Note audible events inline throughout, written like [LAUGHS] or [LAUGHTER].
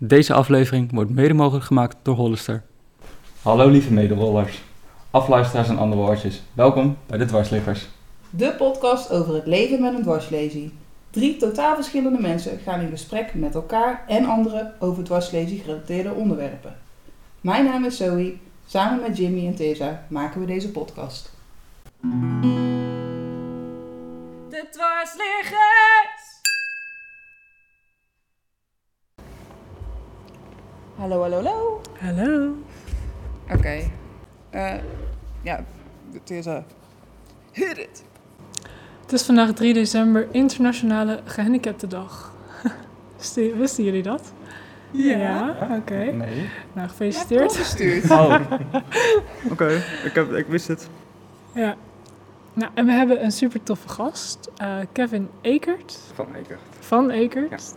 Deze aflevering wordt mede mogelijk gemaakt door Hollister. Hallo lieve mederollers, afluisteraars en andere woordjes. Welkom bij de Dwarsliggers. De podcast over het leven met een dwarslesie. Drie totaal verschillende mensen gaan in gesprek met elkaar en anderen over dwarslesie gerelateerde onderwerpen. Mijn naam is Zoe. Samen met Jimmy en Tessa maken we deze podcast. De dwarsliggers! Hallo, hallo, hallo. Hallo. Oké. Eh, ja, Tessa. Hit it. Het is vandaag 3 december, Internationale Gehandicaptendag. [LAUGHS] Wisten wisten jullie dat? oké. Nee. Nou, gefeliciteerd. Gestuurd. [LAUGHS] Oh, Oké, ik, heb- ik wist het. Ja. Nou, en we hebben een super toffe gast, eh, Kevin Ekert Van Eker. van Ekert.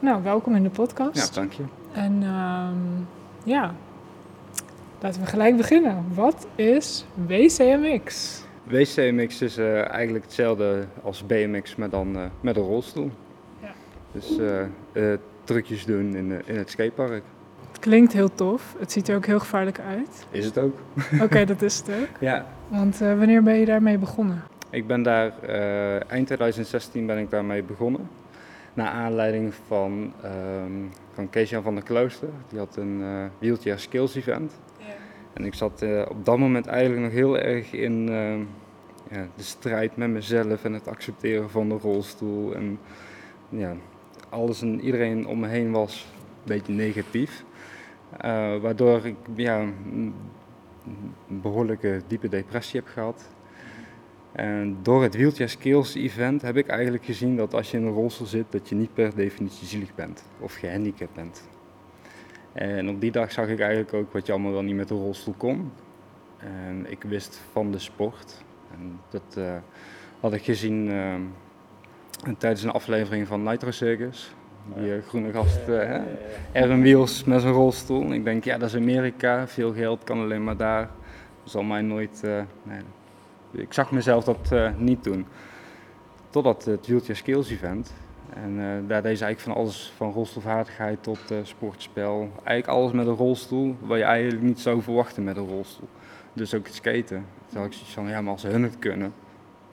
Nou, welkom in de podcast. Ja, dank je. En ehm, ja, laten we gelijk beginnen. Wat is WCMX? WCMX is eh, eigenlijk hetzelfde als BMX, maar dan eh, met een rolstoel. Ja. Dus eh, trucjes doen in, in het skatepark. Het klinkt heel tof. Het ziet er ook heel gevaarlijk uit. Is het ook? Oké, [LAUGHS] dat is het ook. Ja. Want wanneer ben je daarmee begonnen? Ik ben daar, eind 2016 ben ik daarmee begonnen. Naar aanleiding van, ehm van van der Klooster. Die had een wheelchair skills event. En ik zat eh, op dat moment eigenlijk nog heel erg in ehm, ja, de strijd met mezelf en het accepteren van de rolstoel. En ja, alles en iedereen om me heen was een beetje negatief. Eh, waardoor ik ja, een behoorlijke diepe depressie heb gehad. En door het Wheelchair Skills event heb ik eigenlijk gezien dat als je in een rolstoel zit, dat je niet per definitie zielig bent of gehandicapt bent. En op die dag zag ik eigenlijk ook wat je allemaal wel niet met de rolstoel kon. En ik wist van de sport. En dat eh, had ik gezien eh, tijdens een aflevering van Nitro Circus. Die eh, groene gast? Aaron Wheels met zijn rolstoel. Ik denk, ja, dat is Amerika, veel geld kan alleen maar daar. Dat zal mij nooit. nee. Ik zag mezelf dat eh, niet doen. Totdat het Wheelchair Skills event. En eh, daar deed ze eigenlijk van alles, van rolstoelvaardigheid tot eh, sportspel. Eigenlijk alles met een rolstoel, wat je eigenlijk niet zou verwachten met een rolstoel. Dus ook het skaten. Toen had ik zoiets van, ja, maar als hun het kunnen,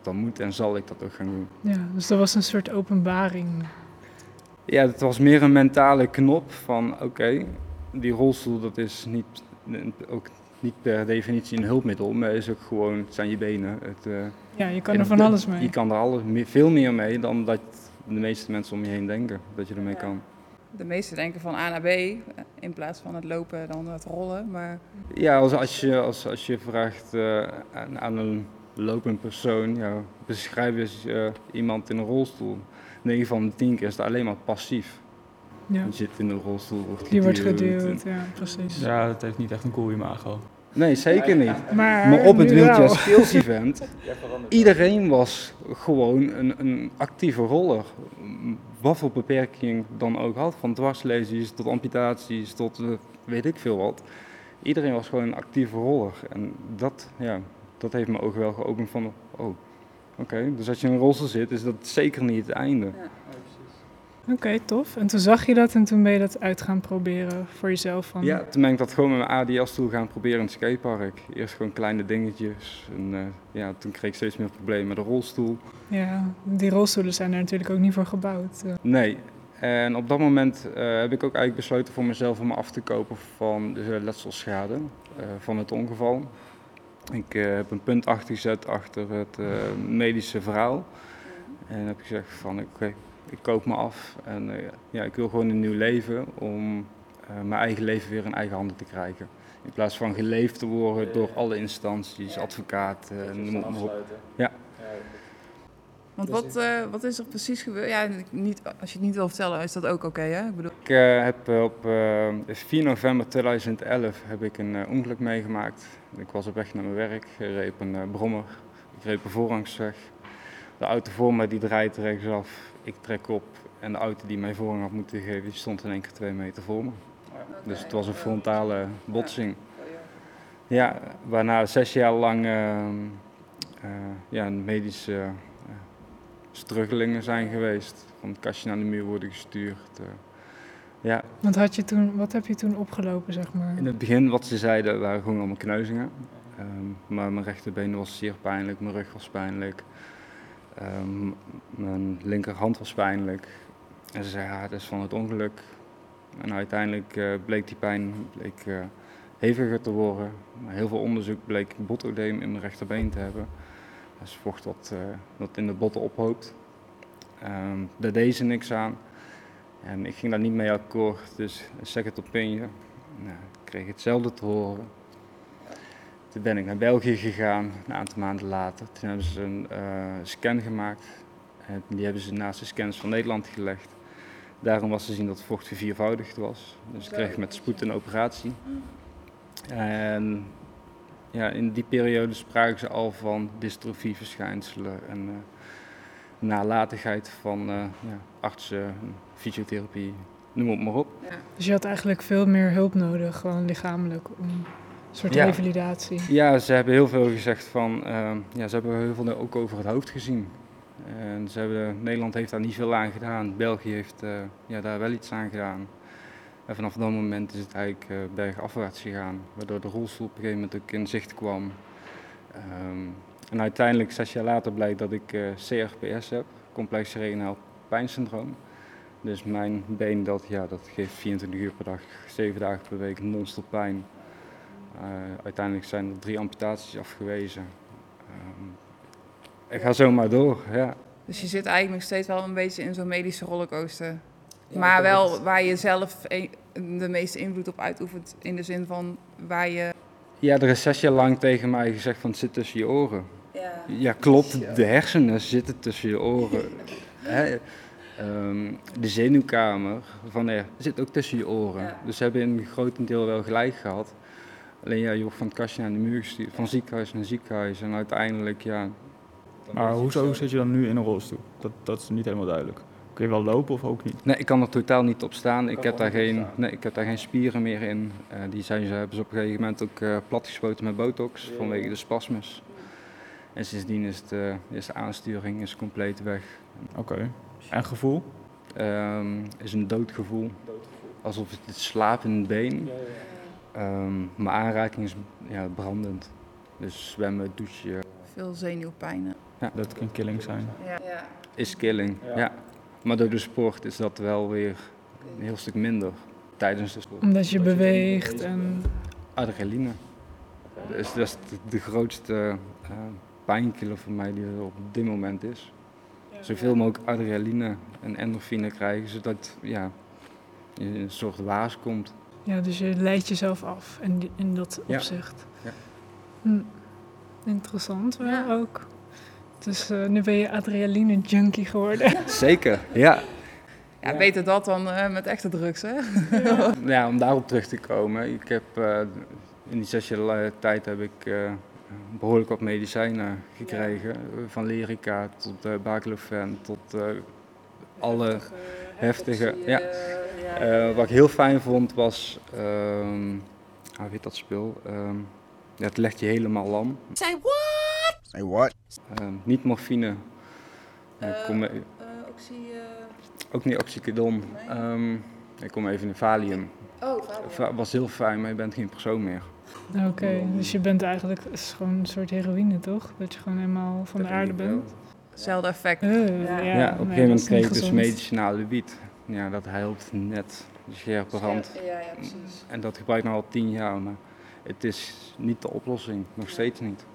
dan moet en zal ik dat ook gaan doen. Ja, dus dat was een soort openbaring. Ja, het was meer een mentale knop van oké, die rolstoel dat is niet, ook niet per definitie een hulpmiddel, maar is ook gewoon, het zijn je benen. Het, eh, Ja, je kan er van de- alles mee. Je kan er alles, veel meer mee dan dat de meeste mensen om je heen denken dat je ermee Ja. kan. De meesten denken van A naar B eh, in plaats van het lopen dan het rollen. Maar Ja, als, als, je, als, als je vraagt eh, aan, aan een lopend persoon, ja, beschrijf eens eh, iemand in een rolstoel. 9 van de 10 keer is het alleen maar passief. Ja, Je zit in een rolstoel, wordt die wordt geduwd en- ja, precies. ja, dat heeft niet echt een cool imago. Nee, zeker niet. [LAUGHS] Maar, Maar op het Wheelchair. Skills [LAUGHS] Event, iedereen was gewoon een, een actieve roller. Wat voor beperking dan ook had, van dwarslesies tot amputaties tot eh, weet ik veel wat. Iedereen was gewoon een actieve roller. En dat, ja, dat heeft mijn ogen wel geopend van, oh, oké. Dus als je in een rolstoel zit, is dat zeker niet het einde. Oké, tof. En toen zag je dat en toen ben je dat uit gaan proberen voor jezelf. Van, Ja, toen ben ik dat gewoon met mijn ADS-stoel gaan proberen in het skatepark. Eerst gewoon kleine dingetjes. En eh, ja, toen kreeg ik steeds meer problemen met de rolstoel. ja, die rolstoelen zijn er natuurlijk ook niet voor gebouwd. Eh, Nee. En op dat moment eh, heb ik ook eigenlijk besloten voor mezelf om me af te kopen van de letselschade van het ongeval. Ik heb een punt achtergezet achter het medische verhaal. En heb gezegd van oké, ik koop me af. En eh, ja, ik wil gewoon een nieuw leven om eh, mijn eigen leven weer in eigen handen te krijgen. In plaats van geleefd te worden door alle instanties, advocaten, noem maar op. Ja. Want wat, eh, wat is er precies gebeurd? Ja, niet, als je het niet wil vertellen, is dat ook oké, hè? Ik bedoel, Ik eh, heb op eh, 4 november 2011 heb ik een ongeluk meegemaakt. Ik was op weg naar mijn werk, ik reed op een brommer, ik reed op een voorrangsweg. De auto voor mij die draait rechtsaf, ik trek op en de auto die mij voorrang had moeten geven, die stond in één keer twee meter voor me. Dus het was een frontale botsing. Ja, waarna zes jaar lang eh, eh, ja, medische struggelingen zijn geweest. Van het kastje naar de muur worden gestuurd. eh, Ja, Want had je toen, wat heb je toen opgelopen, zeg maar? in het begin wat ze zeiden waren gewoon allemaal kneuzingen. Ehm, maar mijn rechterbeen was zeer pijnlijk, mijn rug was pijnlijk. Ehm, mijn linkerhand was pijnlijk. En ze zeiden, ja, dat is van het ongeluk. En uiteindelijk eh, bleek die pijn bleek, eh, heviger te worden. Heel veel onderzoek bleek botodeem in mijn rechterbeen te hebben. Dat is vocht dat, eh, dat in de botten ophoopt. Ehm daar deed ze niks aan. En ik ging daar niet mee akkoord, dus second opinion. Nou, ik kreeg hetzelfde te horen. Toen ben ik naar België gegaan, een aantal maanden later. Toen hebben ze een eh, scan gemaakt. En die hebben ze naast de scans van Nederland gelegd. Daarom was te zien dat het vocht verviervoudigd was. Dus ik kreeg met spoed een operatie. En ja, in die periode spraken ze al van dystrofieverschijnselen en eh, nalatigheid van eh, ja, artsen, fysiotherapie, noem het maar op. Dus je had eigenlijk veel meer hulp nodig, gewoon lichamelijk, om een soort Ja. revalidatie. Ja, ze hebben heel veel gezegd van, ehm, ja, ze hebben heel veel ook over het hoofd gezien. En ze hebben, Nederland heeft daar niet veel aan gedaan, België heeft eh, ja, daar wel iets aan gedaan. En vanaf dat moment is het eigenlijk eh, bergafwaarts gegaan, waardoor de rolstoel op een gegeven moment ook in zicht kwam. Ehm, en uiteindelijk, zes jaar later, blijkt dat ik eh, CRPS heb, complex regionaal pijnsyndroom. Dus mijn been, dat, ja, dat geeft 24 uur per dag, 7 dagen per week non-stop pijn. Eh, uiteindelijk zijn er drie amputaties afgewezen. Ehm ik ga zomaar door, ja. Dus je zit eigenlijk nog steeds wel een beetje in zo'n medische rollercoaster. maar wel waar je zelf de meeste invloed op uitoefent. In de zin van waar je... Ja, er is zes jaar lang tegen mij gezegd van het zit tussen je oren. Ja, klopt. De hersenen zitten tussen je oren. [LAUGHS] Hè? Ehm, de zenuwkamer van, ja, zit ook tussen je oren. Dus ze hebben in een grotendeel wel gelijk gehad. Alleen ja, je wordt van het kastje naar de muur gestuurd, van ziekenhuis naar ziekenhuis. En uiteindelijk, ja... Maar hoezo zit je dan nu in een rolstoel? Dat, dat is niet helemaal duidelijk. Kun je wel lopen of ook niet? Nee, ik kan er totaal niet op staan. Ik heb, daar geen, nee, ik heb daar geen spieren meer in. Eh, die zijn, ze hebben ze op een gegeven moment ook eh, platgespoten met botox vanwege de spasmus. En sindsdien is, het, eh, is de aansturing is compleet weg. Oké. En gevoel? Ehm, is een doodgevoel. Alsof het het slaapt in het been. Ehm, mijn aanraking is ja, brandend. Dus zwemmen, douchen Veel zenuwpijnen. Dat kan killing zijn. Ja. is killing. Ja. Maar door de sport is dat wel weer een heel stuk minder tijdens de sport. Omdat je beweegt en... Adrenaline. Dus dat is de, de grootste eh, pijnkiller voor mij die er op dit moment is. Zoveel mogelijk adrenaline en endorfine krijgen, zodat ja, je in een soort waas komt. Ja, dus je leidt jezelf af in, die- in dat Ja. opzicht. Ja. Hm. Interessant wel Ja. ook. Dus eh, nu ben je adrenaline junkie geworden. [LAUGHS] Zeker, ja. Ja, beter dat dan eh, met echte drugs, hè? [LAUGHS] ja. Om daarop terug te komen. Ik heb, eh, in die zes jaar tijd heb ik eh, behoorlijk wat medicijnen gekregen. Van Lyrica tot uh, Baclofen tot eh, alle heftige... Ja. Eh, wat ik heel fijn vond was, ehm hoe heet dat spul? Ehm, ja, het legt je helemaal lam. Say what? Say what? Ehm, niet morfine. Ik kom, e- ook niet oxycodon. Ehm, ik kom even in Valium. Oh, Va- was heel fijn, maar je bent geen persoon meer. Oké, dus je bent eigenlijk... Is gewoon een soort heroïne, toch? Dat je gewoon helemaal van de aarde bent. Hetzelfde effect. Eh, Ja. ja, Ja, op een gegeven moment kreeg ik dus medicinale wiet. Ja, dat helpt net. De scherpe rand. Ja, ja, precies. En dat gebruik ik nu al tien jaar, maar het is niet de oplossing. Nog steeds niet.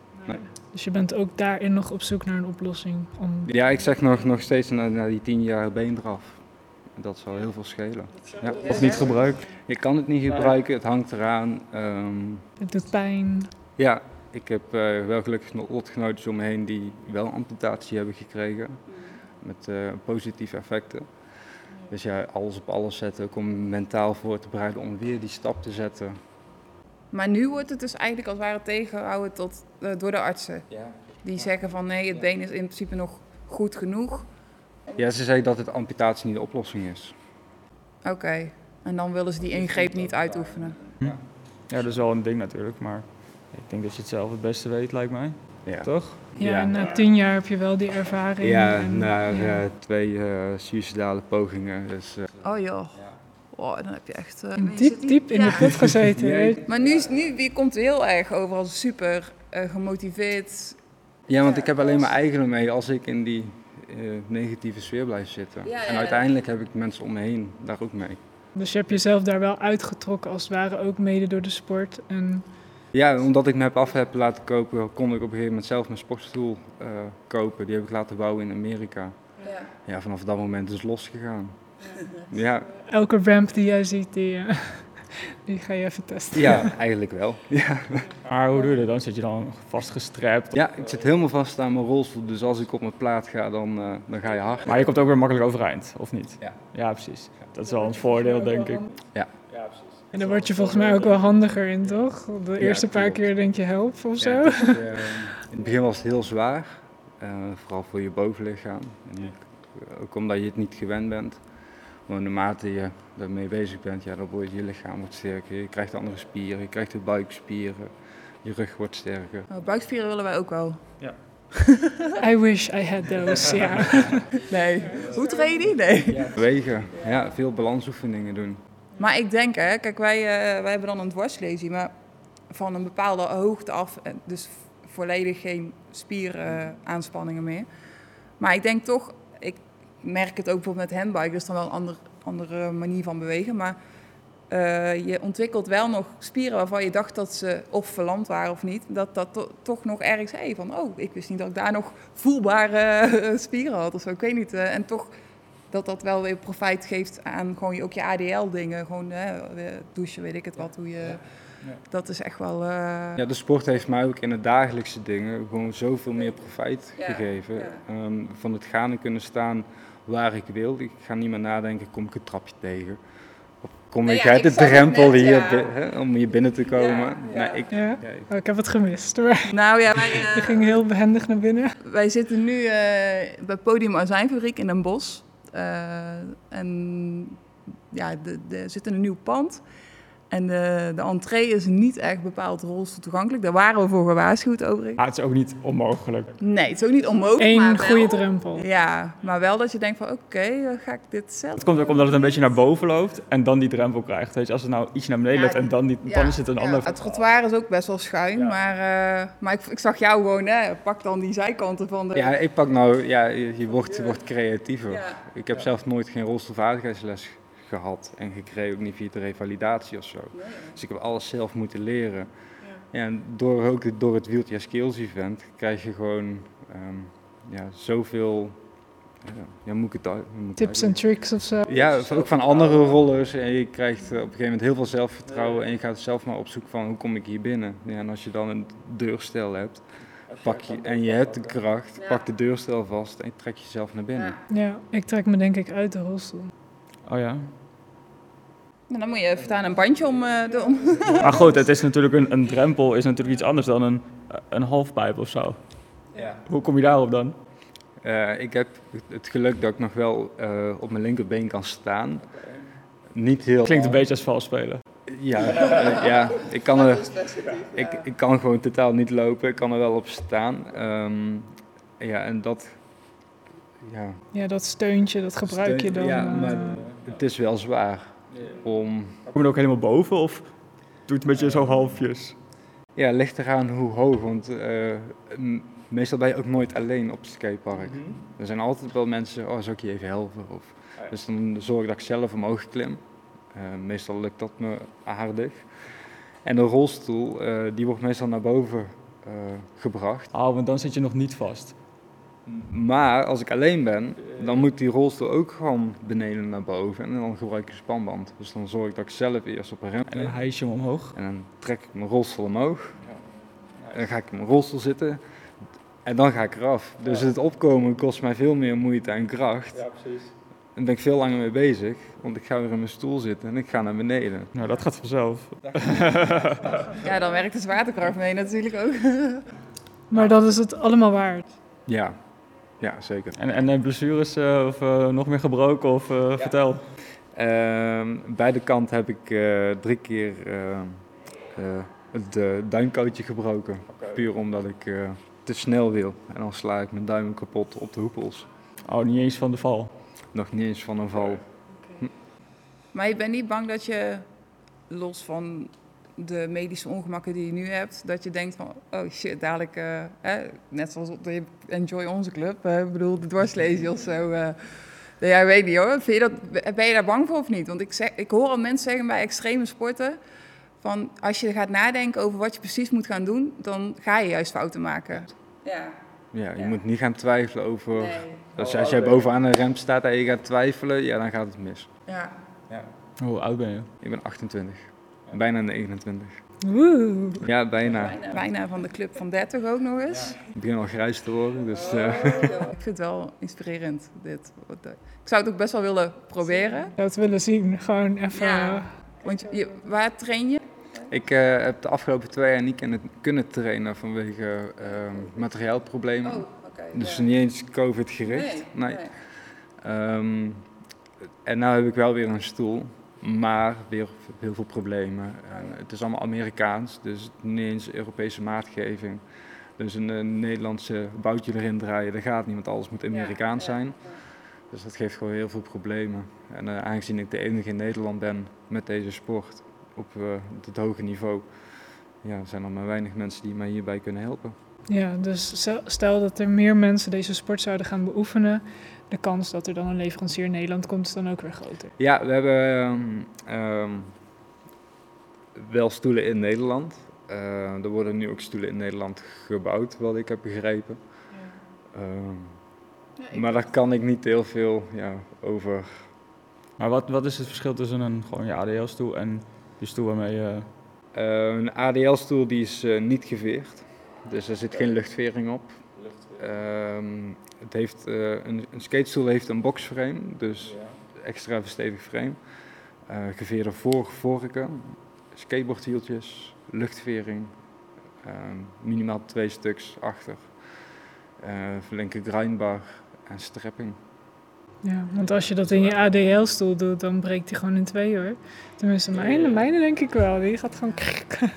Dus je bent ook daarin nog op zoek naar een oplossing. Om... Ja, ik zeg nog, nog steeds na, na die tien jaar been eraf. Dat zal heel veel schelen. Ja. Of niet gebruikt? Je kan het niet gebruiken, het hangt eraan. Ehm, Het doet pijn. ja, ik heb eh, wel gelukkig nog lotgenoten om me heen die wel amputatie hebben gekregen. Met eh, positieve effecten. Dus ja, alles op alles zetten, ook om mentaal voor te bereiden om weer die stap te zetten. Maar nu wordt het dus eigenlijk als het ware tegengehouden tot, eh, door de artsen. Die zeggen van nee, het been is in principe nog goed genoeg. Ja, ze zeggen dat het amputatie niet de oplossing is. Oké. En dan willen ze die ingreep niet uitoefenen. Ja, dat is wel een ding natuurlijk, maar ik denk dat je het zelf het beste weet, lijkt mij. Ja. Toch? Ja, na tien jaar heb je wel die ervaring. Ja, en- na ja. eh, twee eh suïcidale pogingen. Dus, eh, Oh joh. oh, dan heb je echt... eh, je Diep, zit- diep in Ja. de put gezeten. [LAUGHS] Maar nu, is- nu je komt heel erg over als super eh, gemotiveerd. Ja, want Ja, ik heb alleen mijn eigen mee als ik in die eh, negatieve sfeer blijf zitten. Ja, En ja. uiteindelijk heb ik mensen om me heen daar ook mee. Dus je hebt jezelf daar wel uitgetrokken als het ware ook mede door de sport. En Ja, omdat ik me heb af heb laten kopen, kon ik op een gegeven moment zelf mijn sportstoel eh, kopen. Die heb ik laten bouwen in Amerika. Ja. Ja, vanaf dat moment is het losgegaan. [LAUGHS] Ja, elke ramp die jij ziet, die, eh, [LAUGHS] die ga je even testen. ja eigenlijk wel. [LAUGHS] Ja. Maar hoe doe je dat dan? Zit je dan vastgestrapt? ja, ik zit helemaal vast aan mijn rolstoel. Dus als ik op mijn plaat ga, dan, eh, dan ga je hard. Maar je komt ook weer makkelijk overeind, of niet? Ja. Ja, precies. Dat is wel een voordeel, denk ik. Ja. En daar word je volgens mij ook wel handiger in, toch? De eerste paar keer denk je help of zo. Ja, het is, [LAUGHS] eh, in het begin was het heel zwaar, eh, vooral voor je bovenlichaam. En ook, ook omdat je het niet gewend bent. Maar naarmate je ermee bezig bent, ja, dan wordt je lichaam wordt sterker. Je krijgt andere spieren, je krijgt de buikspieren, je rug wordt sterker. Oh, buikspieren willen wij ook wel. [LAUGHS] I wish I had those, ja. [LAUGHS] Nee. Hoe train je die? Nee. Bewegen, ja, veel balansoefeningen doen. Maar ik denk, hè, kijk, wij, eh, wij hebben dan een dwarslesie, maar van een bepaalde hoogte af, eh, dus volledig geen spieraanspanningen meer. Maar ik denk toch, ik merk het ook bijvoorbeeld met handbike, is dan wel een ander, andere manier van bewegen, maar eh, je ontwikkelt wel nog spieren waarvan je dacht dat ze of verlamd waren of niet, dat dat to- toch nog ergens, hey, van oh, ik wist niet dat ik daar nog voelbare spieren had of zo, ik weet niet. en toch dat dat wel weer profijt geeft aan gewoon je- ook je ADL-dingen. Gewoon hè, douchen, weet ik het wat, hoe je... Dat is echt wel... eh, Ja, de sport heeft mij ook in de dagelijkse dingen gewoon zoveel meer profijt Ja, gegeven. ja. Ehm, van het gaan en kunnen staan waar ik wil. Ik ga niet meer nadenken, kom ik een trapje tegen? Of kom Nou ik ja, uit ik de drempel net, hier om hier binnen te komen? Ja, ja. Nee, ik, ja. ja, ik- Oh, ik heb het gemist. Maar Nou ja, wij, [LAUGHS] je eh, ging heel behendig naar binnen. wij zitten nu eh, bij Podium Azijnfabriek in Den Bosch. Eh, en ja, er zit in een nieuw pand. En de, de entree is niet echt bepaald rolstoel toegankelijk. Daar waren we voor gewaarschuwd overigens. Ah, het is ook niet onmogelijk. Nee, het is ook niet onmogelijk. maar Eén wel- goede drempel. Ja, maar wel dat je denkt van oké, eh, ga ik dit zelf Het komt ook omdat het een beetje naar boven loopt en dan die drempel krijgt. Weet je, als het nou iets naar beneden Ja, loopt en dan, die, dan is het een ja, ander... Het trottoir is ook best wel schuin, Ja. maar, eh, maar ik, ik zag jou gewoon, hè, pak dan die zijkanten van de... ja, ik pak nou, ja, je, je wordt, je wordt creatiever. Ja. Ik heb zelf nooit geen rolstoelvaardigheidsles gehad en gekregen, ook niet via de revalidatie of zo. Dus ik heb alles zelf moeten leren. Ja. en door, ook het- door het Wheelchair Skills Event krijg je gewoon ehm, ja, zoveel... Ja, ja, moet ik het moet Tips en tricks of zo. Ja, ook van andere rollers. En je krijgt eh, op een gegeven moment heel veel zelfvertrouwen. En je gaat zelf maar op zoek van hoe kom ik hier binnen. Ja, en als je dan een deurstel hebt, pak je, en je hebt de kracht, pak de deurstel vast en trek jezelf naar binnen. Ja, ik trek me denk ik uit de rolstoel. Oh ja. Nou, dan moet je even daar een bandje om eh, doen. Maar [LAUGHS] goed, het is natuurlijk een, een drempel is natuurlijk iets anders dan een, een halfpijp of zo. Ja. Hoe kom je daarop dan? Eh, ik heb het geluk dat ik nog wel eh, op mijn linkerbeen kan staan. Niet heel. Klinkt een beetje als vals spelen. Ja, ja ik, kan er, ik, ik kan gewoon totaal niet lopen. Ik kan er wel op staan. Ehm, ja, en dat. Ja, Ja, dat steuntje, dat gebruik je dan. Ja, maar het is wel zwaar om. Kom je ook helemaal boven of doe je het een beetje zo halfjes? Ja, ligt eraan hoe hoog. Want eh, meestal ben je ook nooit alleen op het skatepark. Er zijn altijd wel mensen, oh, zou ik je even helpen? Of, dus dan zorg ik dat ik zelf omhoog klim. Eh, meestal lukt dat me aardig. En de rolstoel, eh, die wordt meestal naar boven eh, gebracht. Oh, want dan zit je nog niet vast. Maar als ik alleen ben, dan moet die rolstoel ook gewoon beneden naar boven. En dan gebruik ik een spanband. Dus dan zorg ik dat ik zelf eerst op een rem En dan hijs je hem omhoog. En dan trek ik mijn rolstoel omhoog. En dan ga ik in mijn rolstoel zitten. En dan ga ik eraf. Dus het opkomen kost mij veel meer moeite en kracht. Ja, precies. En daar ben ik veel langer mee bezig. Want ik ga weer in mijn stoel zitten en ik ga naar beneden. Nou, dat gaat vanzelf. [LAUGHS] Ja, dan werkt de zwaartekracht mee natuurlijk ook. Maar dat is het allemaal waard. Ja, ja zeker. En, en blessures eh, of eh, nog meer gebroken of eh, vertel. Ehm, bij de kant heb ik eh, drie keer het duimkootje gebroken. Puur omdat ik eh, te snel wil. En dan sla ik mijn duimen kapot op de hoepels. Oh, niet eens van de val. Nog niet eens van een val. Maar je bent niet bang dat je, los van de medische ongemakken die je nu hebt, dat je denkt van, oh shit, dadelijk, eh, hè, net zoals op de Enjoy Onze Club, ik bedoel, de dwarslezen of zo. eh, ja, weet niet hoor. Vind je dat, ben je daar bang voor of niet? Want ik, zeg, ik hoor al mensen zeggen bij extreme sporten, van als je gaat nadenken over wat je precies moet gaan doen, dan ga je juist fouten maken. Ja, Ja, je Ja. moet niet gaan twijfelen over... Als, als jij bovenaan een rem staat en je gaat twijfelen, ja, dan gaat het mis. Ja. Hoe oud ben je? Ik ben 28. Bijna 29. Woe. Ja, bijna. Bijna, van de club van 30 ook nog eens. Ik begin al grijs te worden, dus... eh, Ik vind het wel inspirerend, dit. Wat, eh, Ik zou het ook best wel willen proberen. Ik zou het willen zien. Gewoon even... Ja. Want je, waar train je? Ik eh, heb de afgelopen twee jaar niet kunnen, kunnen trainen vanwege ehm, materiaalproblemen. oké. Dus niet eens COVID gericht. Nee. Ehm, en nu heb ik wel weer een stoel, maar weer heel veel problemen. En het is allemaal Amerikaans, dus niet eens Europese maatgeving. Dus een, eh, Nederlandse boutje erin draaien, dat gaat niet, want alles moet Amerikaans zijn. Dus dat geeft gewoon heel veel problemen. En eh, aangezien ik de enige in Nederland ben met deze sport op eh, het hoge niveau, ja, zijn er maar weinig mensen die mij hierbij kunnen helpen. Ja, dus stel dat er meer mensen deze sport zouden gaan beoefenen, de kans dat er dan een leverancier in Nederland komt is dan ook weer groter. Ja, we hebben ehm, ehm, wel stoelen in Nederland. Eh, er worden nu ook stoelen in Nederland gebouwd, wat ik heb begrepen. Ehm, maar daar kan ik niet heel veel ja, over. Maar wat, wat is het verschil tussen een gewoon je ADL-stoel en die stoel waarmee je... Eh, een ADL-stoel die is eh, niet geveerd, dus er zit geen luchtvering op. Ehm, het heeft, eh, een, een skatestoel heeft een boxframe, dus extra verstevigd frame. Eh, geveerde voor, vorken, skateboardhieltjes, luchtvering, ehm, minimaal twee stuks achter, eh flinke grindbar en strapping. Ja, want als je dat in je ADL-stoel doet, dan breekt die gewoon in twee hoor. Tenminste, mijne, mijne denk ik wel. Die gaat gewoon... [LAUGHS]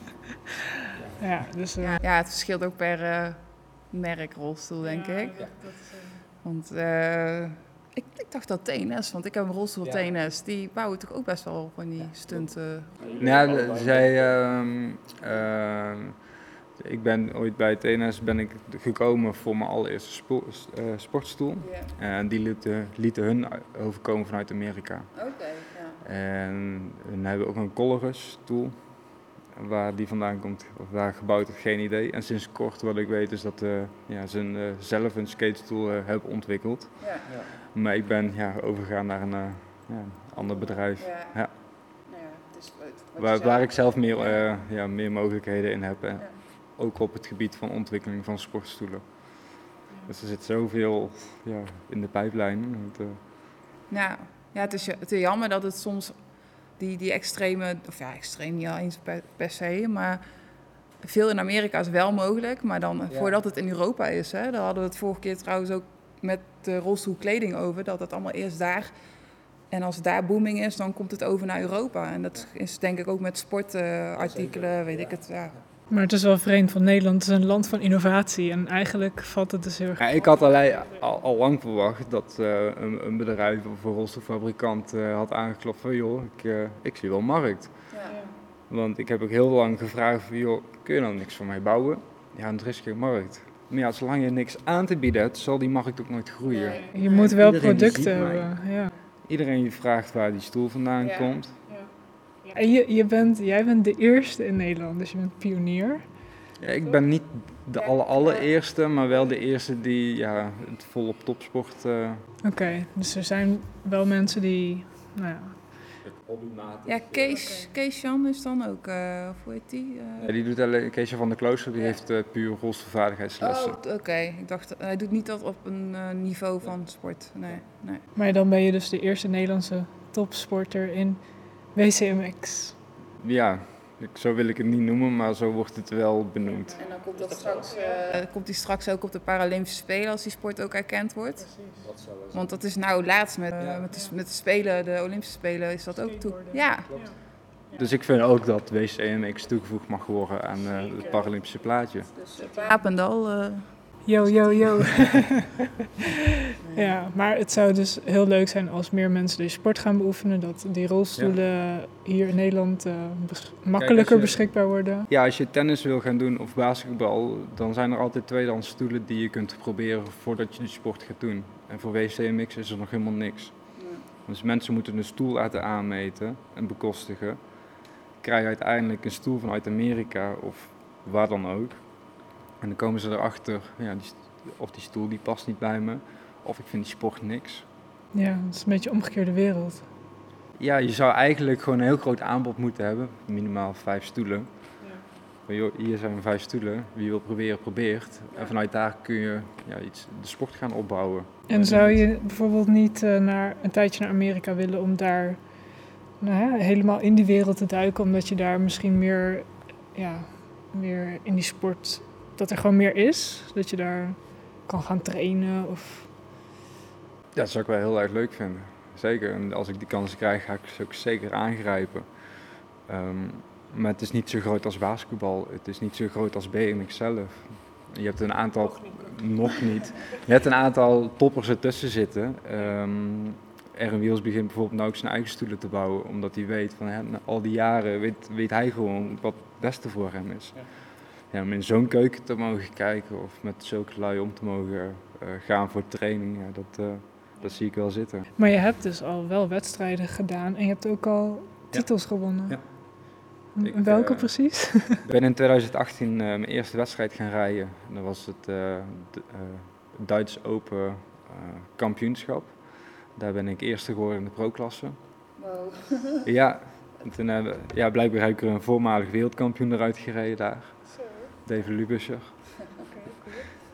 Ja, dus... eh, Ja, ja, het verschilt ook per eh, merk rolstoel, denk ik. Want eh, ik, ik dacht dat TNS, want ik heb een rolstoel TNS. Die bouwen toch ook best wel van die stunten. Ja, de- zij, ehm, ehm, ik ben ooit bij TNS ben ik gekomen voor mijn allereerste spo- eh, sportstoel. En die lieten, lieten hun overkomen vanuit Amerika. Oké, ja. En hun hebben ook een Colorus stoel. Waar die vandaan komt, of waar gebouwd is, geen idee. En sinds kort wat ik weet is dat eh, ja, ze een, eh, zelf een skatestoel eh, hebben ontwikkeld. Ja. Maar ik ben ja, overgegaan naar een eh, ja, ander bedrijf. Ja. Ja. Nou ja, Waar, waar ik zelf meer, eh, ja, meer mogelijkheden in heb. En Ja. Ook op het gebied van ontwikkeling van sportstoelen. Dus er zit zoveel ja, in de pijplijn. want, eh, Ja, ja het, is, het is jammer dat het soms die, die extreme, of ja, extreem niet eens per, per se, maar veel in Amerika is wel mogelijk, maar dan voordat het in Europa is. Hè, daar hadden we het vorige keer trouwens ook met de rolstoelkleding over, dat het allemaal eerst daar. En als het daar booming is, dan komt het over naar Europa. En dat is denk ik ook met sportartikelen, weet ik het. Ja. Maar het is wel vreemd, want Nederland is een land van innovatie. En eigenlijk valt het dus heel erg... Ja, ik had al, al lang verwacht dat eh, een, een bedrijf of een rolstoelfabrikant eh, had aangeklopt van joh, ik, eh, ik zie wel markt. Want ik heb ook heel lang gevraagd van joh, kun je nou niks voor mij bouwen? Ja, en er is geen markt. Maar ja, zolang je niks aan te bieden hebt, zal die markt ook nooit groeien. Je moet wel Iedereen producten hebben. Ja. Iedereen die vraagt waar die stoel vandaan Ja. komt. En je, je bent, jij bent de eerste in Nederland, dus je bent pionier. Ja, ik ben niet de aller, allereerste, maar wel de eerste die ja, het volop topsport... eh, Oké, dus er zijn wel mensen die... Nou ja, Ja, Kees, Kees Jan is dan ook, eh of hoe heet die? Eh, ja, die doet alleen, Keesje van der Klooster, die heeft eh, puur rolstoelvaardigheidslessen. Oh, oké. Ik dacht, hij doet niet dat op een eh, niveau van sport. Nee, nee. maar dan ben je dus de eerste Nederlandse topsporter in WCMX. Ja, ik, zo wil ik het niet noemen, maar zo wordt het wel benoemd. En dan komt dat straks, eh, komt hij straks ook op de Paralympische Spelen als die sport ook erkend wordt. Want dat is nou laatst met, eh, met, de, met de Spelen, de Olympische Spelen, is dat ook toe. Ja, Dus ik vind ook dat WCMX toegevoegd mag worden aan eh, het Paralympische plaatje. dus Apendal. Yo, yo, yo. [LAUGHS] ja, maar het zou dus heel leuk zijn als meer mensen deze sport gaan beoefenen. Dat die rolstoelen hier in Nederland eh, bes- makkelijker je- beschikbaar worden. Ja, als je tennis wil gaan doen of basketbal, dan zijn er altijd tweedehands stoelen die je kunt proberen voordat je die sport gaat doen. En voor WCMX is er nog helemaal niks. Dus mensen moeten een stoel laten aanmeten en bekostigen. Krijgen uiteindelijk een stoel vanuit Amerika of waar dan ook. En dan komen ze erachter, ja, die, of die stoel die past niet bij me, of ik vind die sport niks. Ja, het is een beetje een omgekeerde wereld. Ja, je zou eigenlijk gewoon een heel groot aanbod moeten hebben, minimaal vijf stoelen. Joh, hier zijn vijf stoelen, wie wil proberen, probeert. En vanuit daar kun je ja, iets, de sport gaan opbouwen. En zou je bijvoorbeeld niet eh, naar, een tijdje naar Amerika willen om daar nou ja, helemaal in die wereld te duiken, omdat je daar misschien meer, ja, meer in die sport, dat er gewoon meer is? Dat je daar kan gaan trainen of... Ja, dat zou ik wel heel erg leuk vinden. Zeker, en als ik die kans krijg, ga ik ze ook zeker aangrijpen. Ehm, maar het is niet zo groot als basketbal, het is niet zo groot als BMX zelf. Je hebt een aantal, nog niet, je hebt een aantal toppers ertussen zitten. Ehm Erwin Wiels begint bijvoorbeeld nou ook zijn eigen stoelen te bouwen, omdat hij weet van hè, al die jaren weet, weet hij gewoon wat het beste voor hem is. Ja, om in zo'n keuken te mogen kijken of met zulke lui om te mogen eh, gaan voor training, ja, dat, eh, dat zie ik wel zitten. Maar je hebt dus al wel wedstrijden gedaan en je hebt ook al titels gewonnen. Ja. Ik, Welke eh, precies? Ik ben in 2018 eh, mijn eerste wedstrijd gaan rijden. En dat was het eh, eh, Duits Open eh, kampioenschap. Daar ben ik eerste geworden in de pro-klasse. Ja, en toen hebben, ja, blijkbaar heb ik er een voormalig wereldkampioen eruit gereden daar. David Lubuscher.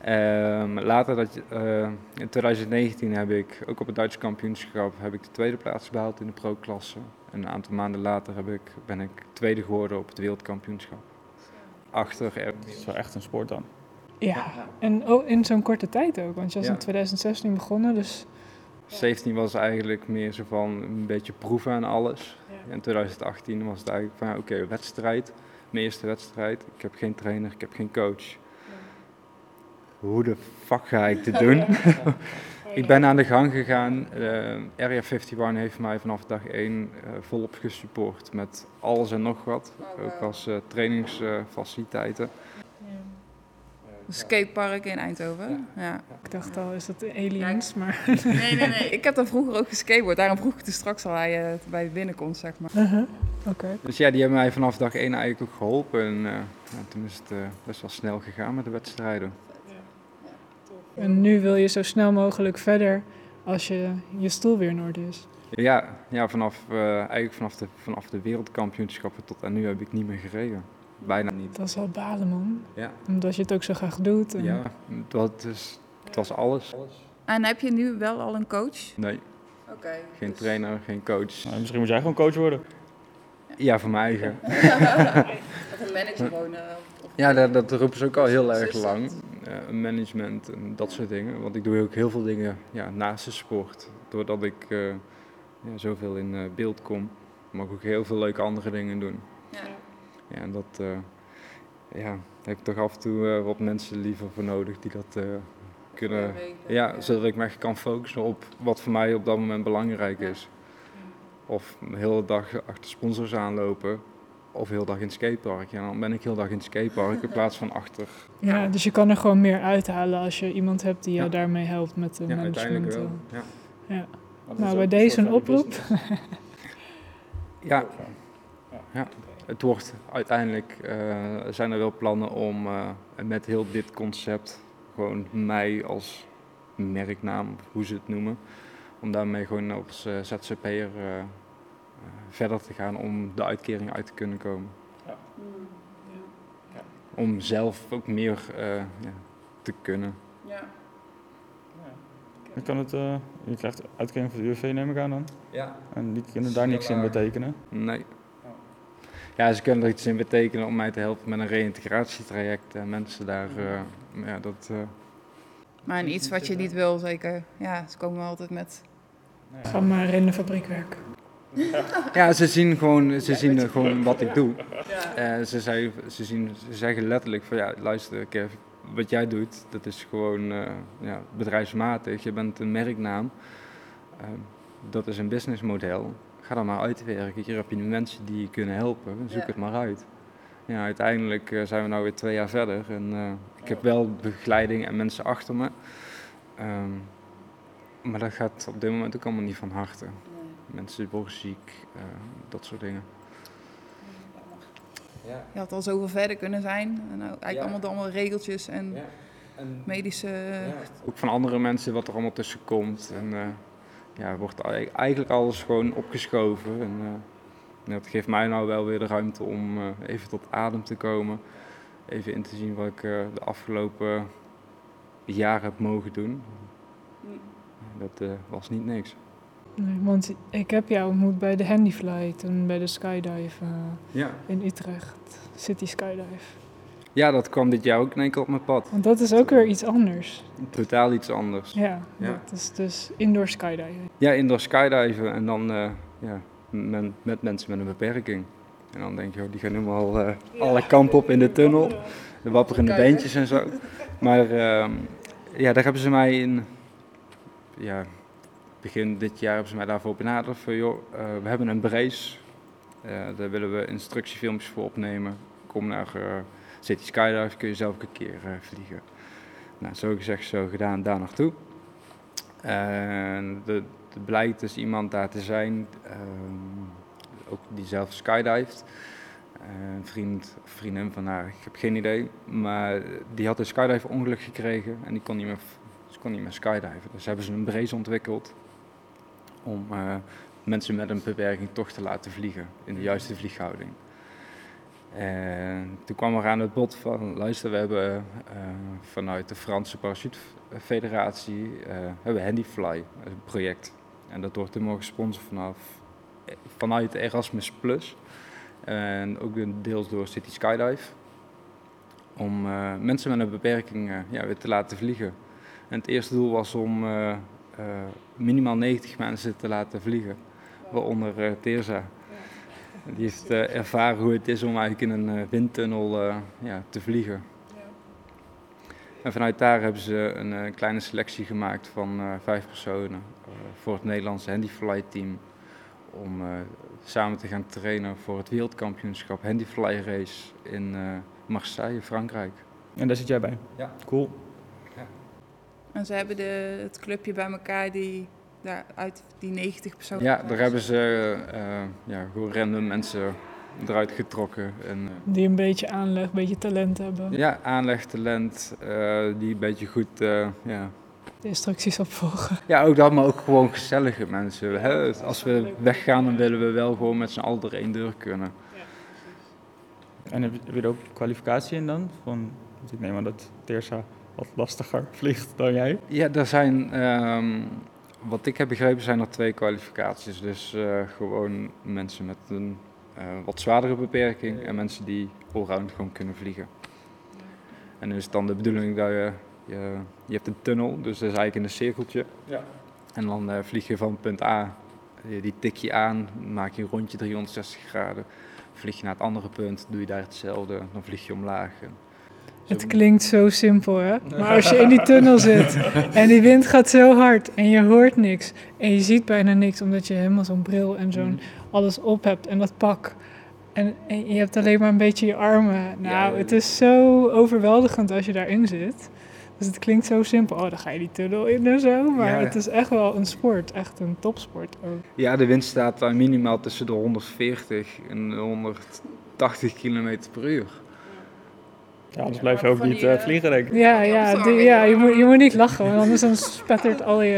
Ehm, later, dat, je- eh, in 2019, heb ik ook op het Duitse kampioenschap heb ik de tweede plaats behaald in de pro-klasse. En een aantal maanden later heb ik, ben ik tweede geworden op het wereldkampioenschap. Achter er, Het is wel echt een sport dan. Ja, en oh, in zo'n korte tijd ook, want je was Ja. in 2016 begonnen, dus 17 was eigenlijk meer zo van een beetje proeven en alles. In 2018 was het eigenlijk van oké, wedstrijd. Mijn eerste wedstrijd. Ik heb geen trainer, ik heb geen coach. Hoe de fuck ga ik dit doen? [LAUGHS] [LAUGHS] ik ben aan de gang gegaan. Eh Area 51 heeft mij vanaf dag 1 eh, volop gesupport met alles en nog wat. Ook als eh, trainingsfaciliteiten. Een skatepark in Eindhoven. Ja. ik dacht al, is dat aliens, maar... Nee, nee, nee. [LAUGHS] [LAUGHS] Ik heb daar vroeger ook geskateboard. Daarom vroeg ik het straks al bij, je bij de binnenkomst, zeg maar. Uh-huh, Oké. Dus ja, die hebben mij vanaf dag 1 eigenlijk ook geholpen. En eh, ja, toen is het eh, best wel snel gegaan met de wedstrijden. En nu wil je zo snel mogelijk verder als je, je stoel weer in orde is. Ja, ja vanaf, eh, eigenlijk vanaf de, vanaf de wereldkampioenschappen tot aan nu heb ik niet meer gereden. Bijna niet. Dat is wel balen, man. Ja, Omdat je het ook zo graag doet. En... ja het, was, het, is- het was alles. En heb je nu wel al een coach? Nee, Oké. geen trainer, geen coach. Nou, misschien moet jij gewoon coach worden. Ja, voor mijn eigen. [LAUGHS] Of een manager gewoon. eh, Ja, dat, dat roepen ze ook al heel erg lang. Eh, management en dat soort dingen. Want ik doe ook heel veel dingen ja, naast de sport. Doordat ik eh, ja, zoveel in eh, beeld kom, mag ik ook heel veel leuke andere dingen doen. Ja. En dat eh, ja, heb ik toch af en toe eh, wat mensen liever voor nodig die dat eh, kunnen. Ja, zodat ik me echt kan focussen op wat voor mij op dat moment belangrijk is. Of de hele dag achter sponsors aanlopen. Of heel dag in het skatepark. Ja, dan ben ik heel dag in het skatepark in plaats van achter. Ja, dus je kan er gewoon meer uithalen als je iemand hebt die jou Ja. daarmee helpt met de Ja, management. uiteindelijk wel. Ja. Ja. Nou, bij deze een oproep. [LAUGHS] Ja. ja, het wordt uiteindelijk, eh, zijn er wel plannen om eh, met heel dit concept, gewoon mij als merknaam, hoe ze het noemen, om daarmee gewoon als eh, ZZP'er verder te gaan om de uitkering uit te kunnen komen. Om zelf ook meer eh, ja, te kunnen. Ja. Je, kan het, eh, je krijgt uitkering voor de UWV neem ik aan dan. Ja. En die kunnen daar niks in betekenen. Nee. Ja, ze kunnen er iets in betekenen om mij te helpen met een reïntegratietraject en mensen daar, eh, ja, dat... eh, Maar iets wat je niet wil, zeker. Ja, ze komen altijd met. Ga maar in de fabriek werken. Ja, ze zien gewoon, ze zien eh, gewoon wat ik doe. Eh, ze, zei, ze, zien, ze zeggen letterlijk van ja, luister Kev, wat jij doet, dat is gewoon eh, ja, bedrijfsmatig. Je bent een merknaam. Ehm, dat is een businessmodel. Ga dan maar uitwerken. Hier heb je nu mensen die je kunnen helpen. Zoek Ja. het maar uit. Ja, uiteindelijk eh, zijn we nu weer twee jaar verder. En eh, ik heb wel begeleiding en mensen achter me. Ehm, maar dat gaat op dit moment ook allemaal niet van harte. Mensen worden ziek, eh, dat soort dingen. Ja. Je had al zoveel verder kunnen zijn. En nou, eigenlijk Ja. allemaal, allemaal regeltjes en En medische... ook van andere mensen wat er allemaal tussen komt. En eh, ja, wordt ei- eigenlijk alles gewoon opgeschoven. En eh, dat geeft mij nou wel weer de ruimte om eh, even tot adem te komen. Even in te zien wat ik eh, de afgelopen jaren heb mogen doen. Dat was niet niks. Nee, want ik heb jou ontmoet bij de Handyfly, toen bij de Skydive Ja. in Utrecht. City Skydive. Ja, dat kwam dit jaar ook in één keer op mijn pad. Want dat is ook weer iets anders. Totaal iets anders. Ja, Ja. dat is dus indoor skydiving. Ja, indoor skydiven en dan eh, ja, men- met mensen met een beperking. En dan denk je, oh, die gaan helemaal eh alle kampen op in de tunnel. De wapperende beentjes en zo. Maar ehm, ja, daar hebben ze mij in, ja, begin dit jaar hebben ze mij daarvoor benaderd. Van, joh, eh, we hebben een brace. Eh, daar willen we instructiefilmpjes voor opnemen. Kom naar eh, City Skydive, kun je zelf een keer eh, vliegen. Nou, zo gezegd, zo gedaan, daar naartoe. En de, blijkt dus iemand daar te zijn, ehm, ook die zelf skydived. Een vriend vriendin van haar, ik heb geen idee. Maar die had een skydive ongeluk gekregen en die kon niet meer, ze kon niet meer skydiven. Dus hebben ze een brace ontwikkeld om eh, mensen met een beperking toch te laten vliegen in de juiste vlieghouding. En toen kwam er aan het bod van, luister, we hebben eh, vanuit de Franse Parachutefederatie eh hebben Handyfly, een project. En dat wordt helemaal gesponsord vanaf, vanuit Erasmus Plus. En ook deels door City Skydive. Om eh, mensen met een beperking ja, weer te laten vliegen. En het eerste doel was om minimaal 90 mensen te laten vliegen. Waaronder Teerza. Die heeft eh, ervaren hoe het is om eigenlijk in een eh, windtunnel eh, ja, te vliegen. En vanuit daar hebben ze een eh, kleine selectie gemaakt van eh, vijf personen eh, voor het Nederlandse Handyfly team. Om eh, samen te gaan trainen voor het wereldkampioenschap Handyfly Race in eh, Marseille, Frankrijk. En daar zit jij bij? Ja. Cool. En ze hebben de, het clubje bij elkaar die daar uit die 90 personen... Ja, daar hebben ze eh, ja, gewoon random mensen eruit getrokken. En, eh, Die een beetje aanleg, een beetje talent hebben. ja, aanlegtalent, eh, die een beetje goed eh, ja, De instructies opvolgen. Ja, ook dat, maar ook gewoon gezellige mensen. Hè? Als we weggaan, dan willen we wel gewoon met z'n allen door één deur kunnen. En heb je, er ook kwalificatie in dan? Van, want ik neem aan dat Teersa wat lastiger [LAUGHS] vliegt dan jij. Ja, er zijn, ehm, wat ik heb begrepen, zijn er twee kwalificaties. Dus eh, gewoon mensen met een eh, wat zwaardere beperking en mensen die allround gewoon kunnen vliegen. En dan is het dan de bedoeling dat je, je, je hebt een tunnel, dus dat is eigenlijk in een cirkeltje. Ja. En dan eh, vlieg je van punt A, die tik je aan, maak je een rondje 360 graden. Vlieg je naar het andere punt, doe je daar hetzelfde, dan vlieg je omlaag. En Het klinkt zo simpel, hè? [LAUGHS] Maar als je in die tunnel zit en die wind gaat zo hard en je hoort niks en je ziet bijna niks omdat je helemaal zo'n bril en zo'n Mhm. alles op hebt en dat pak. En, en je hebt alleen maar een beetje je armen. Nou, het is zo overweldigend als je daarin zit. Dus het klinkt zo simpel. Oh, dan ga je die tunnel in en zo. Maar Ja. het is echt wel een sport. Echt een topsport ook. Ja, de wind staat daar minimaal tussen de 140 en de 180 km per uur. Ja, anders blijf je ook niet eh, eh, vliegen, denk ik. Ja, Ja, ja, sorry, die- ja je, moet, je moet niet lachen, want anders dan spettert al je,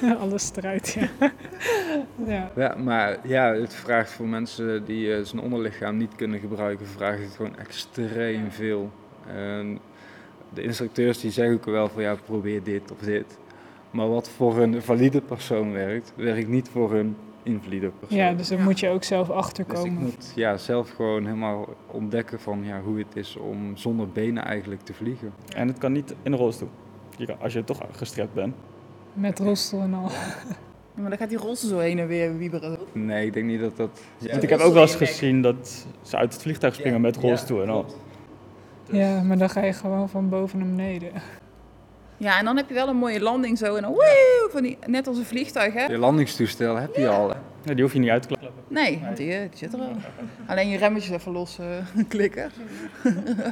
je [LAUGHS] alles eruit. Ja. [LAUGHS] ja. Ja, maar ja, het vraagt voor mensen die eh, zijn onderlichaam niet kunnen gebruiken, vraagt het gewoon extreem veel. En de instructeurs die zeggen ook wel van ja, probeer dit of dit. Maar wat voor een valide persoon werkt, werkt niet voor een invalide persoon. ja, dus daar Ja. moet je ook zelf Dus ik achterkomen. moet ja, zelf gewoon helemaal ontdekken van ja, hoe het is om zonder benen eigenlijk te vliegen. En het kan niet in een rolstoel. Je kan, als je toch gestrept bent. Met rolstoel en al. [LAUGHS] Maar dan gaat die rolstoel zo heen en weer wieberen. Nee, ik denk niet dat dat... Want ik heb ook wel eens gezien dat ze uit het vliegtuig springen met rolstoel en al. Ja, maar dan ga je gewoon van boven naar beneden. Ja, en dan heb je wel een mooie landing zo en dan woe, van die, net als een vliegtuig, hè? Je landingstoestel heb je al. hè? Ja, die hoef je niet uit te klappen. Nee, want die, eh, die zit er al. Alleen je remmetjes even los eh, [LAUGHS] klikken.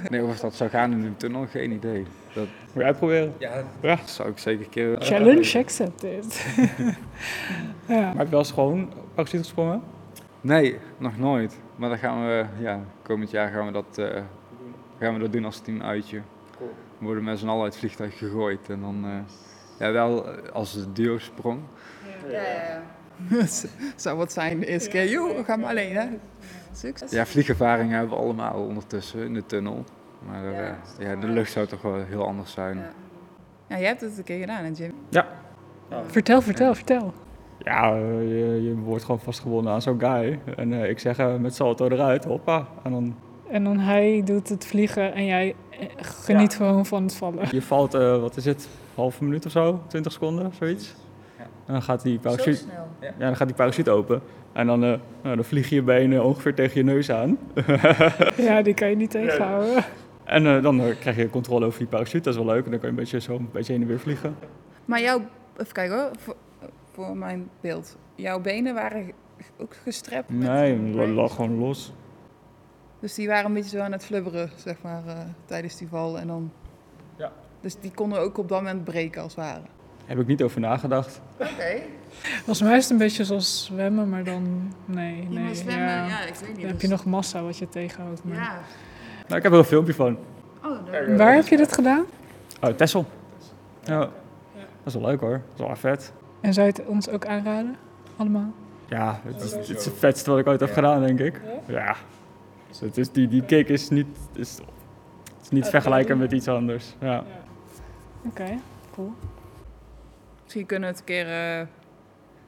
Nee, of dat zou gaan in een tunnel, geen idee. Dat Moet je uitproberen. ja, Ja. zou ik zeker een keer... Challenge accepted. [LAUGHS] ja. Maar heb je wel eens gewoon parachute gesprongen? Nee, nog nooit. Maar dan gaan we, ja, komend jaar gaan we dat, eh, gaan we dat doen als team uitje. We worden met z'n allen uit het vliegtuig gegooid. En dan, eh, ja, wel eh, als een duo sprong. Ja, ja, ja. [LAUGHS] Zou wat zijn eerste keer. Joh, we gaan maar alleen, hè? Succes. Ja, vliegervaring hebben we allemaal ondertussen in de tunnel. Maar eh, Ja. ja, de lucht zou toch wel heel anders zijn. Ja. Ja, jij hebt het een keer gedaan, hè, Jim? Vertel, vertel, vertel. Ja, je, je wordt gewoon vastgebonden aan zo'n guy. En eh, ik zeg eh, met salto eruit, hoppa. En dan En dan hij doet het vliegen en jij eh, geniet gewoon van het vallen. je valt, eh, wat is het, halve minuut of zo? 20 seconden, zoiets. Ja. En dan gaat die parachute, snel. ja, dan gaat die parachute open. En dan, eh, nou, dan vlieg je je benen ongeveer tegen je neus aan. [LAUGHS] Ja, die kan je niet tegenhouden. En eh, dan krijg je controle over die parachute, dat is wel leuk. En dan kan je een beetje zo een beetje heen en weer vliegen. Maar jouw, even kijken hoor, voor, voor mijn beeld. Jouw benen waren ook gestrept? Nee, brace? lag gewoon los. Dus die waren een beetje zo aan het flubberen, zeg maar, eh, tijdens die val. En dan... Ja. Dus die konden ook op dat moment breken, als het ware. Heb ik niet over nagedacht. Oké. Volgens mij is het een beetje zoals zwemmen, maar dan... Nee, nee. ja. ik weet niet. Dan heb je nog massa wat je tegenhoudt. Maar... Ja. Nou, ik heb er een filmpje van. Oh, daar- Waar heb je dat gedaan? Oh, Tessel. Ja. Dat is wel leuk hoor. Dat is wel vet. En zou je het ons ook aanraden? Allemaal? Ja, het is, het is het vetste wat ik ooit heb gedaan, denk ik. Ja. Dus het is, die, die kick is niet, is, niet te vergelijken met iets anders. Ja. Oké, cool. Misschien kunnen we het een keer, eh, een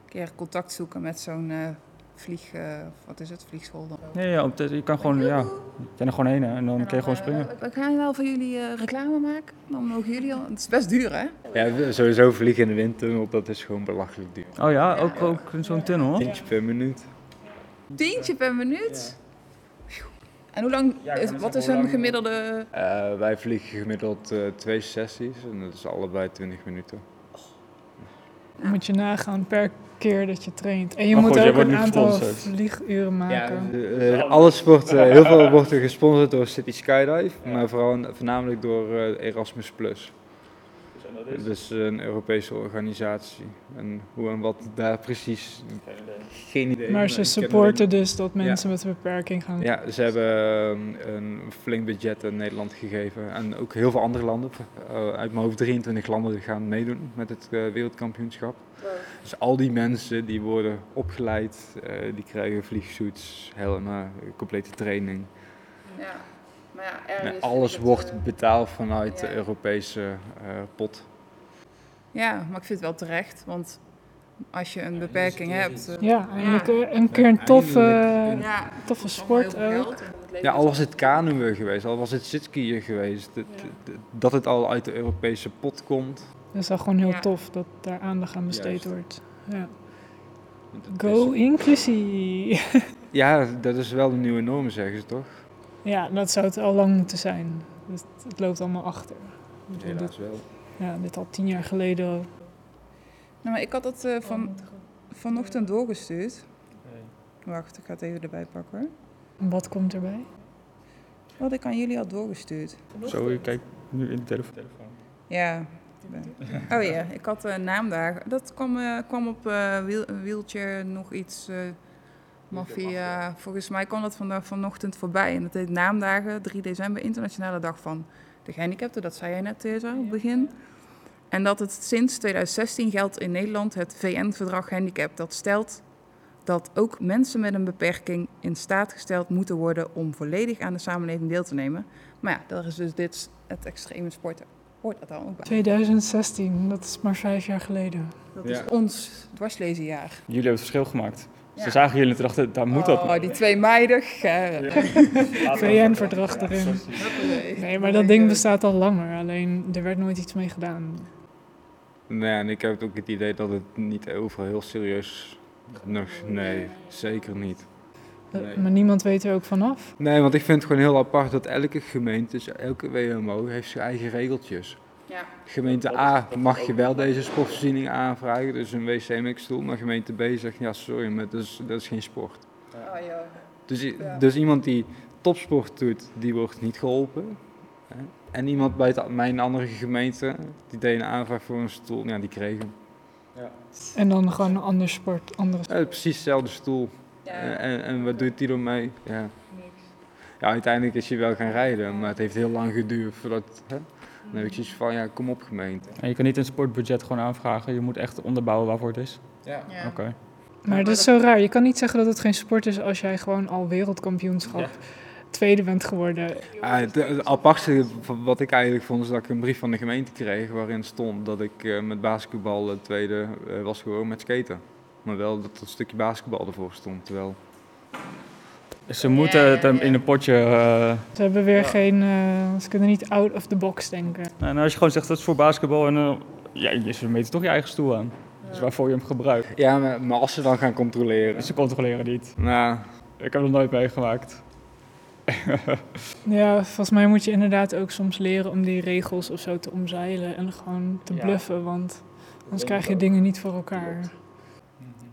keer contact zoeken met zo'n eh, vlieg... eh, wat is het? Vliegschool dan. Nee, ja, op je kan gewoon, ja, je kan er gewoon heen hè, en dan kun je gewoon springen. We gaan wel voor jullie eh, reclame maken. Dan mogen jullie al... Het is best duur, hè? Ja, sowieso vliegen in de windtunnel, dat is gewoon belachelijk duur. Oh ja, ook, ook zo'n tunnel? Tientje per minuut. Tientje per minuut? En hoe lang... is, wat is een gemiddelde... Eh, wij vliegen gemiddeld eh, twee sessies en dat is allebei 20 minuten. Moet je nagaan per keer dat je traint. En je Maar moet goed, ook een aantal vlieguren maken. eh, eh, alles wordt, eh, heel veel wordt er gesponsord door City Skydive, maar vooral, voornamelijk door eh, Erasmus Plus. Dus een Europese organisatie. En hoe en wat daar precies, geen idee. maar ze supporten dus dat mensen met een beperking gaan. Ja, ze hebben ehm, een flink budget aan Nederland gegeven. En ook heel veel andere landen. Eh, uit mijn hoofd 23 landen gaan meedoen met het eh, wereldkampioenschap. Dus al die mensen die worden opgeleid, eh, die krijgen vliegsuits, helmen, complete training. Ja, maar ja, alles het, wordt eh, betaald vanuit ja. de Europese eh, pot. Ja, maar ik vind het wel terecht, want als je een beperking hebt... eh, Ja, eigenlijk een keer een toffe, ja, toffe sport ook. Ja, al was het kanuwen geweest, al was het zitskiën geweest, dat, het al uit de Europese pot komt. Dat is wel gewoon heel Ja. tof dat daar aandacht aan besteed Juist. wordt. Ja. Go is- inclusie. [LAUGHS] Ja, dat is wel de nieuwe norm, zeggen ze toch? Ja, dat zou het al lang moeten zijn. Het, het loopt allemaal achter. Helaas wel. ja, dit al tien jaar geleden. Nou, maar ik had dat eh, van, vanochtend doorgestuurd. Wacht, ik ga het even erbij pakken hoor. Wat komt erbij? Wat ik aan jullie had doorgestuurd. Zo, je kijkt nu in de telefoon. Ja. Oh ja, ik had uh, naamdagen. Dat kwam, eh, kwam op eh wheel, wheelchair nog iets. Mafia. Volgens mij kwam dat vandaag vanochtend voorbij. En dat heet naamdagen 3 december, internationale dag van de gehandicapten. Dat zei jij net, Theresa, op het begin. En dat het sinds 2016 geldt in Nederland het VN-verdrag handicap. Dat stelt dat ook mensen met een beperking in staat gesteld moeten worden om volledig aan de samenleving deel te nemen. Maar ja, daar is dus dit, het extreme sporten. Hoort dat dan ook bij? 2016, dat is maar vijf jaar geleden. Dat Ja. is ons dwarslezenjaar. Jullie hebben het verschil gemaakt. Ja. Ze zagen jullie en toen dachten, daar moet dat. Oh, die twee meiden. VN-verdrag erin. Nee, maar dat ding bestaat al langer. Alleen er werd nooit iets mee gedaan. Nee, en ik heb ook het idee dat het niet overal heel serieus nog, nee, zeker niet. Eh, Nee. Maar niemand weet er ook vanaf. Nee, want ik vind het gewoon heel apart dat elke gemeente, dus elke WMO, heeft zijn eigen regeltjes. Ja. Gemeente A mag je wel deze sportvoorziening aanvragen, dus een wc-mixstoel. Maar gemeente B zegt, ja sorry, maar dat is, dat is geen sport. Oh, ja. Dus, i- Ja. dus iemand die topsport doet, die wordt niet geholpen. hè. En iemand bij het, mijn andere gemeente, die deed een aanvraag voor een stoel, ja, die kreeg hem. En dan gewoon een ander sport, andere Ja, precies dezelfde stoel. En, en, en wat doet die dan mee? Ja. ja, uiteindelijk is hij wel gaan rijden, maar het heeft heel lang geduurd voordat... Hè? Dan heb ik zoiets van, ja, kom op gemeente. En je kan niet een sportbudget gewoon aanvragen. Je moet echt onderbouwen waarvoor het is. Ja. Ja. Oké. Maar dat is zo raar. Je kan niet zeggen dat het geen sport is als jij gewoon al wereldkampioenschap tweede bent geworden. Ah, het, het aparte van wat ik eigenlijk vond, is dat ik een brief van de gemeente kreeg waarin stond dat ik eh, met basketbal het tweede eh, was geworden met skaten. Maar wel dat er een stukje basketbal ervoor stond. Terwijl, Ze moeten het hem in een potje... eh, Ze hebben weer geen... eh, ze kunnen niet out of the box denken. en als je gewoon zegt dat is voor basketbal en... eh, ja, je- ze meten toch je eigen stoel aan. Dus waarvoor je hem gebruikt. ja, maar, maar als ze dan gaan controleren. Ze controleren niet. Nou, Ik heb het nooit meegemaakt. Ja, volgens mij moet je inderdaad ook soms leren om die regels of zo te omzeilen. En gewoon te Ja. bluffen, want anders krijg je dingen niet voor elkaar.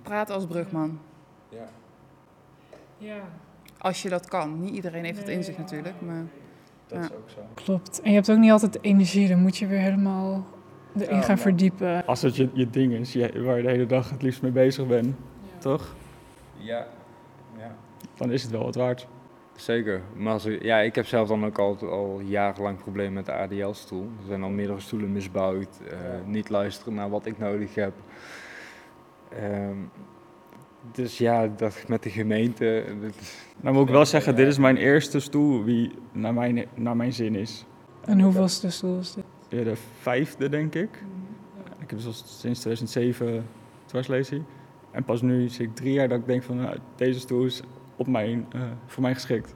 Praat als brugman. Ja, Als je dat kan. Niet iedereen heeft het in zich natuurlijk. Maar Dat Ja. is ook zo. klopt. En je hebt ook niet altijd de energie. Dan moet je weer helemaal erin Ja, gaan maar- verdiepen. Als het je, je ding is je- waar je de hele dag het liefst mee bezig bent, toch? ja. ja. Dan is het wel wat waard. Zeker. Maar als ik, ja, ik heb zelf dan ook al, al jarenlang problemen met de ADL-stoel. Er zijn al meerdere stoelen misbouwd. eh, Niet luisteren naar wat ik nodig heb. Ehm, dus ja, dat met de gemeente. dat- Nou moet ik wel zeggen, dit is mijn eerste stoel wie naar mijn, naar mijn zin is. En hoeveelste stoel is dit? Ja, de vijfde, denk ik. Ik heb dus al sinds 2007 dwarslesie. En pas nu zit ik drie jaar dat ik denk van, nou, deze stoel is op mijn, eh, voor mij geschikt.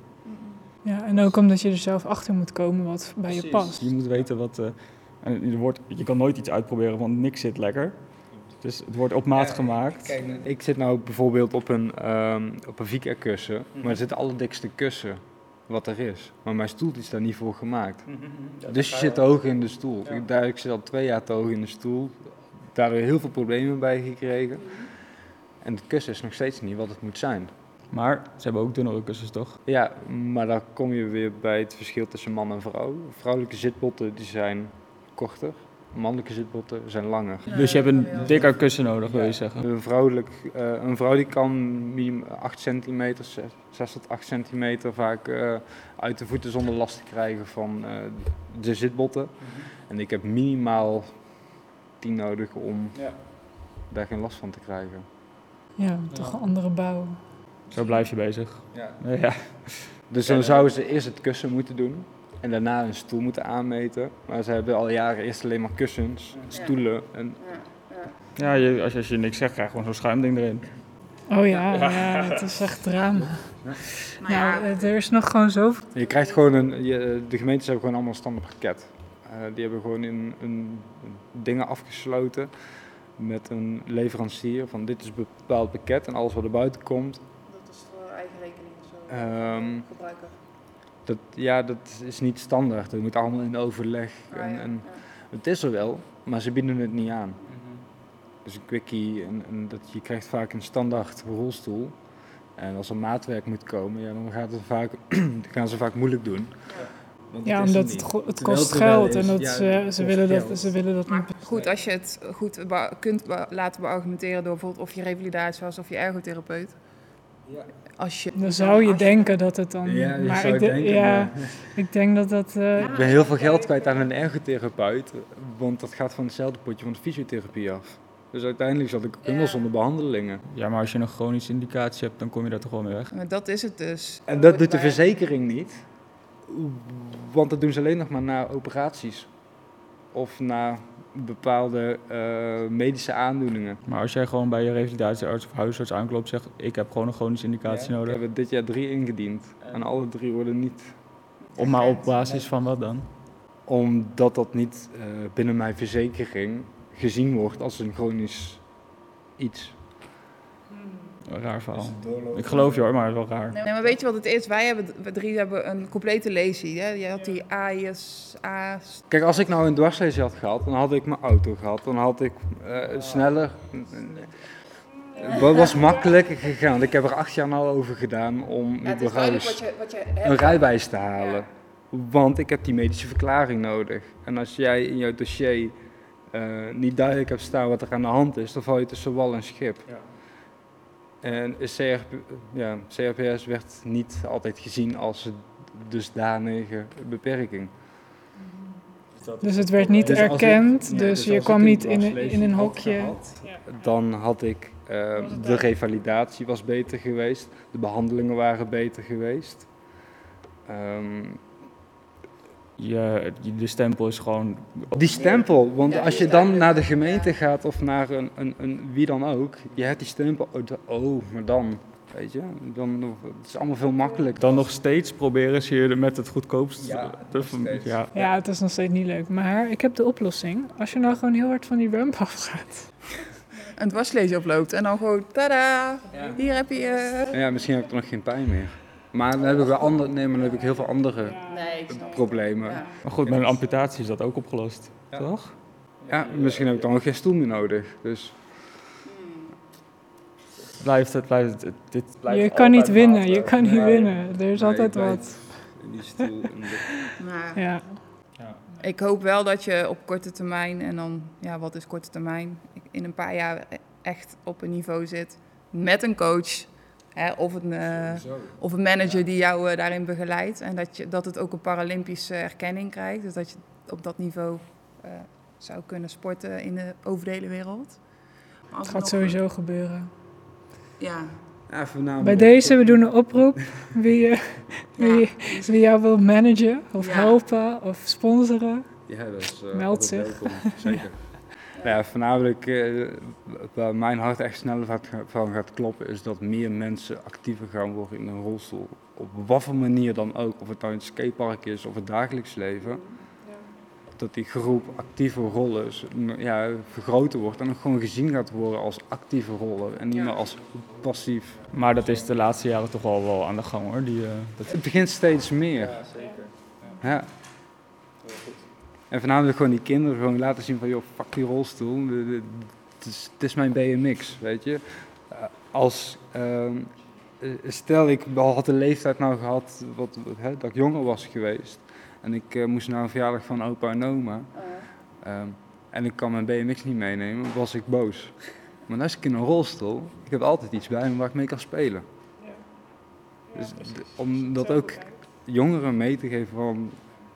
Ja, en ook omdat je er zelf achter moet komen wat bij je past. Je moet weten wat... eh, en er wordt, je kan nooit iets uitproberen, want niks zit lekker. Dus het wordt op maat Ja, gemaakt. Kijk, ik zit nou bijvoorbeeld op een, ehm op een Vika kussen, maar het zit het allerdikste kussen wat er is. Maar mijn stoel is daar niet voor gemaakt. Dus je zit te hoog in de stoel. Ik, daar, ik zit al twee jaar te hoog in de stoel. Daardoor heel veel problemen bij gekregen. En het kussen is nog steeds niet wat het moet zijn. Maar ze hebben ook dunnere kussens, toch? Ja, maar dan kom je weer bij het verschil tussen man en vrouw. Vrouwelijke zitbotten die zijn korter, mannelijke zitbotten zijn langer. Dus je hebt een dikker kussen nodig, wil je zeggen. Een, vrouwelijk, eh, een vrouw die kan minimum 8 centimeter, 6 tot 8 centimeter vaak eh, uit de voeten zonder last te krijgen van eh, de zitbotten. En ik heb minimaal 10 nodig om Ja. daar geen last van te krijgen. Ja, toch een andere bouw. Zo blijf je bezig. Ja. Ja. Dus dan zouden ze eerst het kussen moeten doen en daarna een stoel moeten aanmeten. Maar ze hebben al jaren eerst alleen maar kussens, stoelen en Ja, je, als, je, als je niks zegt, krijg je gewoon zo'n schuimding erin. Oh ja, ja, het is echt drama. Maar ja, Nou, er is nog gewoon zoveel. Je krijgt gewoon een. Je, de gemeentes hebben gewoon allemaal een standaard pakket. Eh, die hebben gewoon in, een, dingen afgesloten met een leverancier van dit is een bepaald pakket en alles wat er buiten komt. dat is voor eigen rekening of zo. Ehm, gebruiker. Dat, ja, dat is niet standaard. Dat moet allemaal in overleg. Ah, en, ja, en, het is er wel, maar ze bieden het niet aan. Dus een quickie, en, en dat, je krijgt vaak een standaard rolstoel. En als er maatwerk moet komen, ja, dan gaat het vaak, [CLEARS THROAT] gaan ze vaak moeilijk doen. Want Ja, omdat het, het kost geld en dat Ja, ze, ze, willen dat, ze willen dat Maar niet. goed, als je het goed kunt laten beargumenteren door bijvoorbeeld of je revalidatie was of je ergotherapeut. Ja. Als je, Dan zou je denken dat het dan. Ja, je maar zou ik, de- denken, ja, maar- ik denk dat dat. eh, Ik ben heel veel geld kwijt aan een ergotherapeut, want dat gaat van hetzelfde potje van de fysiotherapie af. Dus uiteindelijk zat ik ook helemaal Ja. zonder behandelingen. Ja, maar als je een chronische indicatie hebt, dan kom je daar toch wel mee weg. Maar dat is het dus. En dat doet de verzekering niet, want dat doen ze alleen nog maar na operaties. Of na bepaalde eh, medische aandoeningen. Maar als jij gewoon bij je revalidatiearts of huisarts aanklopt en zegt, ik heb gewoon een chronische indicatie We nodig. hebben dit jaar drie ingediend. En alle drie worden niet Op, maar op basis van wat dan? omdat dat niet eh, binnen mijn verzekering gezien wordt als een chronisch iets. Een raar verhaal. Ik geloof je hoor, maar het is wel raar. Nee, maar weet je wat het is? Wij hebben, we drie hebben een complete lazy. Hè? Je had die A's, A's. Kijk, als ik nou een dwarslezen had gehad, dan had ik mijn auto gehad. Dan had ik eh, sneller... Het was makkelijker gegaan. want Ik heb er acht jaar nou over gedaan om überhaupt je, wat je een rijbewijs te halen. Want ik heb die medische verklaring nodig. En als jij in jouw dossier eh, niet duidelijk hebt staan wat er aan de hand is, dan val je tussen wal en schip. Ja. En CRP, ja, CRPS werd niet altijd gezien als een dusdanige beperking. Dus het werd niet Dus ik- erkend, ja, dus dus je kwam niet in, in een had hokje. gehad, Dan had ik, eh, de revalidatie was beter geweest, de behandelingen waren beter geweest. Ehm, Je, de stempel is gewoon... die stempel, want als je dan naar de gemeente gaat of naar een, een, een wie dan ook, je hebt die stempel, oh, oh, maar dan, weet je, dan, het is allemaal veel makkelijker. Dan nog steeds proberen ze je met het goedkoopst... Ja, te- ja. Ja, het is nog steeds niet leuk. Maar ik heb de oplossing. Als je nou gewoon heel hard van die ramp [LAUGHS] afgaat. een dwarslezen oploopt en dan gewoon, tada, hier heb je... eh, Ja, misschien heb ik er nog geen pijn meer. Maar dan heb ik, wel andere, nee, maar dan heb ik heel veel andere Nee, problemen. Ja. Maar goed, met een amputatie is dat ook opgelost, toch? Ja, misschien heb ik dan ook geen stoel meer nodig. Dus Blijft het, blijft het, dit blijft Je kan niet winnen, water. je kan niet Nee. winnen. Er is Nee, altijd wat. in die stoel. [LAUGHS] Maar Ja. ik hoop wel dat je op korte termijn, en dan, ja, wat is korte termijn? In een paar jaar echt op een niveau zit met een coach. Hè, of, een, eh, of een manager die jou eh, daarin begeleidt. En dat, je, dat het ook een Paralympische erkenning krijgt. Dus dat je op dat niveau eh, zou kunnen sporten in de, over de hele wereld. Maar als Het gaat nog- sowieso gebeuren. Ja, Ja, voornamelijk- Bij deze, we doen een oproep. Wie, [LAUGHS] wie, ja. wie jou wil managen of Ja. helpen of sponsoren. Ja, dat is eh, Meld zich. welkom, Zeker. [LAUGHS] ja, voornamelijk eh, waar mijn hart echt sneller van gaat- kloppen, is dat meer mensen actiever gaan worden in een rolstoel. Op wat voor manier dan ook, of het nou in het skatepark is of het dagelijks leven. Dat die groep actieve rollen ja, vergroter wordt en ook gewoon gezien gaat worden als actieve rollen en niet Ja. meer als passief. Maar dat is de laatste jaren toch al wel aan de gang hoor. Die, eh, dat... Het begint steeds meer. zeker. Ja. En voornamelijk gewoon die kinderen gewoon laten zien van, joh, fuck die rolstoel. Het is, het is mijn BMX, weet je. Eh, Als, ehm, eh, stel ik had de leeftijd nou gehad wat, wat, hè, dat ik jonger was geweest. En ik eh, moest naar een verjaardag van opa en oma. ehm, en ik kan mijn BMX niet meenemen, was ik boos. Maar als ik in een rolstoel, ik heb altijd iets bij me waar ik mee kan spelen. Dus d- om dat ook jongeren mee te geven van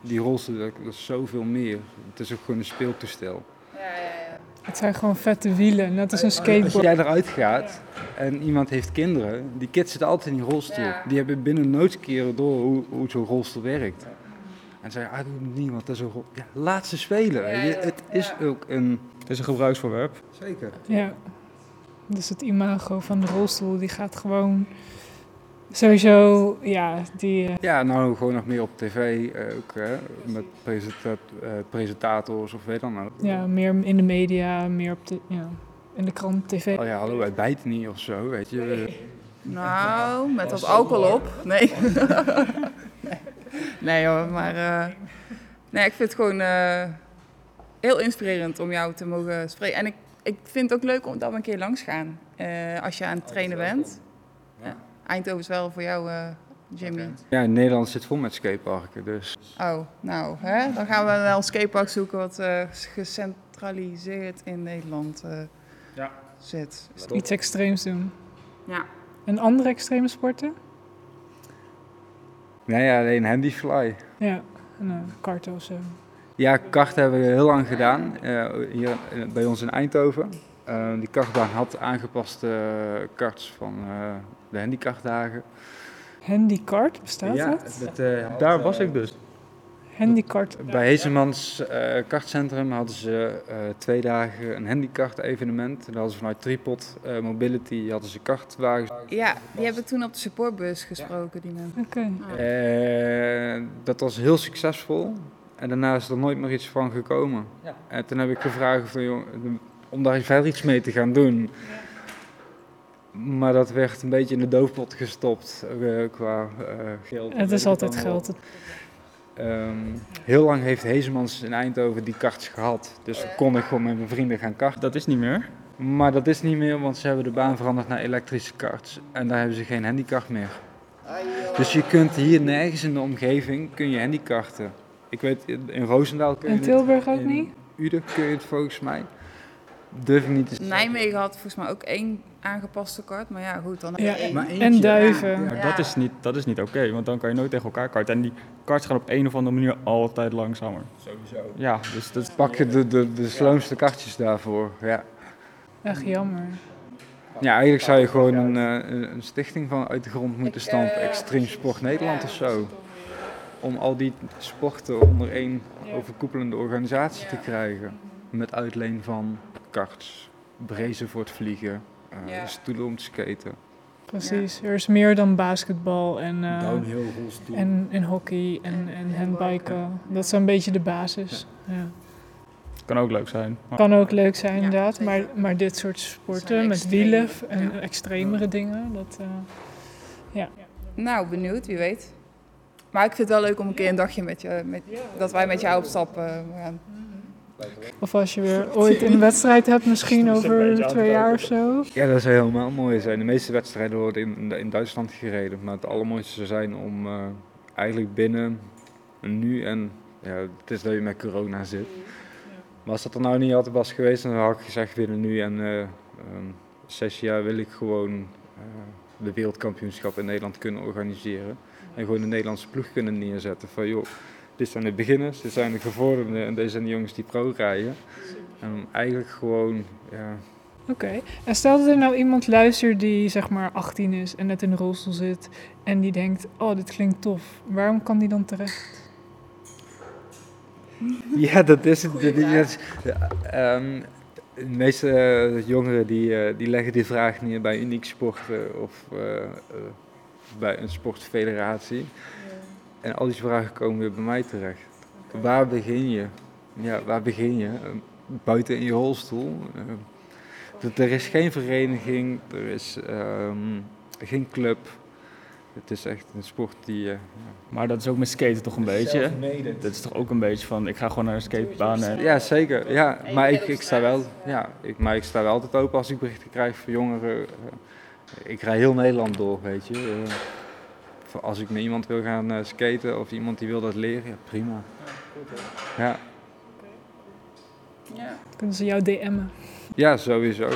die rolstoel, dat dat is zoveel meer. Het is ook gewoon een speeltoestel. ja, ja, ja. Het zijn gewoon vette wielen, net als een Als skateboard. jij eruit gaat en iemand heeft kinderen, die kids zitten altijd in die rolstoel. Ja. Die hebben binnen noodskeren door hoe, hoe zo'n rolstoel werkt. En zeggen, ah, doe het niet, want dat is een rol. Ja, laat ze spelen. Het is ja. ook een... Het is een gebruiksvoorwerp. Zeker. Ja. Dus het imago van de rolstoel, die gaat gewoon sowieso, ja, die... eh, Ja, nou gewoon nog meer op tv, ook hè, met presenta- eh, presentators of weet dan ook. ja, meer in de media, meer op de, ja, in de krant, tv. Oh ja, hallo, wij bijten niet of zo, weet je. Nou, met wat alcohol op. Nee. [LAUGHS] nee. hoor, maar eh, nee, ik vind het gewoon eh, heel inspirerend om jou te mogen spreken. En ik, ik vind het ook leuk om dat we een keer langs gaan. eh, als je aan het trainen bent. Eindhoven is wel voor jou, eh, Jimmy. Ja, in Nederland zit vol met skateparken, dus... Oh, nou, hè? dan gaan we wel een skatepark zoeken wat eh, gecentraliseerd in Nederland eh, Ja. zit. Iets extreems doen. Ja. En andere extreme sporten? Nee, ja, alleen handyfly. Ja, een eh, kart of zo. Ja, kart hebben we heel lang gedaan, eh, hier bij ons in Eindhoven. Eh, die kartbaan had aangepaste karts van eh, de handykartdagen. Handykart, bestaat ja, dat? dat, eh, Daar was ik dus. Handykart. Bij Heesemans eh kartcentrum hadden ze eh, twee dagen een handykart evenement. En dan hadden ze vanuit Tripod eh, Mobility hadden ze kartwagens. Ja, die hebben toen op de supportbus gesproken, die mensen. Oké. Eh, dat was heel succesvol. En daarna is er nooit meer iets van gekomen. En toen heb ik gevraagd van, joh, om daar verder iets mee te gaan doen. Maar dat werd een beetje in de doofpot gestopt eh, qua eh, geld. Het is altijd geld. Ehm, heel lang heeft Hezemans in Eindhoven die karts gehad. Dus dan kon ik gewoon met mijn vrienden gaan karten. Dat is niet meer. Maar dat is niet meer, want ze hebben de baan veranderd naar elektrische karts. En daar hebben ze geen handicart meer. Dus je kunt hier nergens in de omgeving kun je handicarten. Ik weet, in Roosendaal kun je In het, Tilburg ook in niet? Uden kun je het volgens mij. Durf ik niet te zeggen. Nijmegen had volgens mij ook één aangepaste kaart. Maar ja, goed, dan heb je Ja, één. Maar en eentje. duiven. Maar dat is niet, dat is niet oké, want dan kan je nooit tegen elkaar karten. En die karts gaan op een of andere manier altijd langzamer. Sowieso. Ja, dus dat Pak je de, de, de sloomste kartjes daarvoor. Ja. Echt jammer. ja, eigenlijk zou je gewoon een, eh, een stichting van uit de grond moeten stampen. Extreem Sport Nederland of zo. Om al die sporten onder één overkoepelende organisatie te krijgen. Met uitleen van karts, brezen voor het vliegen, eh, Ja. stoelen om te skaten. Precies. Er is meer dan basketbal en, eh, Downhill, en, en hockey en, en handbiken. Dat is een beetje de basis. Ja. kan ook leuk zijn. Maar Kan ook leuk zijn Ja, inderdaad, maar, maar dit soort sporten met wielen en ja. extremere dingen, dat... eh, Nou, benieuwd, wie weet. Maar ik vind het wel leuk om een keer een dagje met je, met, dat wij met jou op stap eh, gaan. Of als je weer ooit een wedstrijd hebt, misschien [LAUGHS] over twee jaar of zo. Ja, dat zou helemaal mooi zijn. De meeste wedstrijden worden in, in Duitsland gereden. Maar het allermooiste zou zijn om eh, eigenlijk binnen nu en ja, het is dat je met corona zit. Maar als dat er nou niet altijd was geweest, dan had ik gezegd binnen nu en eh, ehm, zes jaar wil ik gewoon eh, de wereldkampioenschap in Nederland kunnen organiseren. En gewoon een Nederlandse ploeg kunnen neerzetten van joh, dit zijn de beginners, dit zijn de gevorderden en deze zijn de jongens die pro rijden. En om eigenlijk gewoon, ja, Oké. En stel dat er nou iemand luistert die zeg maar 18 is en net in een rolstoel zit en die denkt, oh dit klinkt tof. Waarom kan die dan terecht? [LAUGHS] Ja, dat is het. Ja, ehm, de meeste jongeren die, eh, die leggen die vraag neer bij Uniek Sporten of eh, eh, bij een sportfederatie. En al die vragen komen weer bij mij terecht. Waar begin je? Ja, waar begin je? Eh, Buiten in je rolstoel. Eh, d- er is geen vereniging, er is ehm, geen club. Het is echt een sport die... eh, Maar dat is ook met skaten toch een beetje. Dat is toch ook een beetje van, ik ga gewoon naar een skatebaan en... Ja, zeker. Ja, maar ik, ik sta wel, ja, ik, maar ik sta wel altijd open als ik berichten krijg van jongeren. Ik rij heel Nederland door, weet je. Eh, voor als ik met iemand wil gaan eh, skaten of iemand die wil dat leren, ja, prima. Ja, Ja. Kunnen ze jou DM'en? ja sowieso.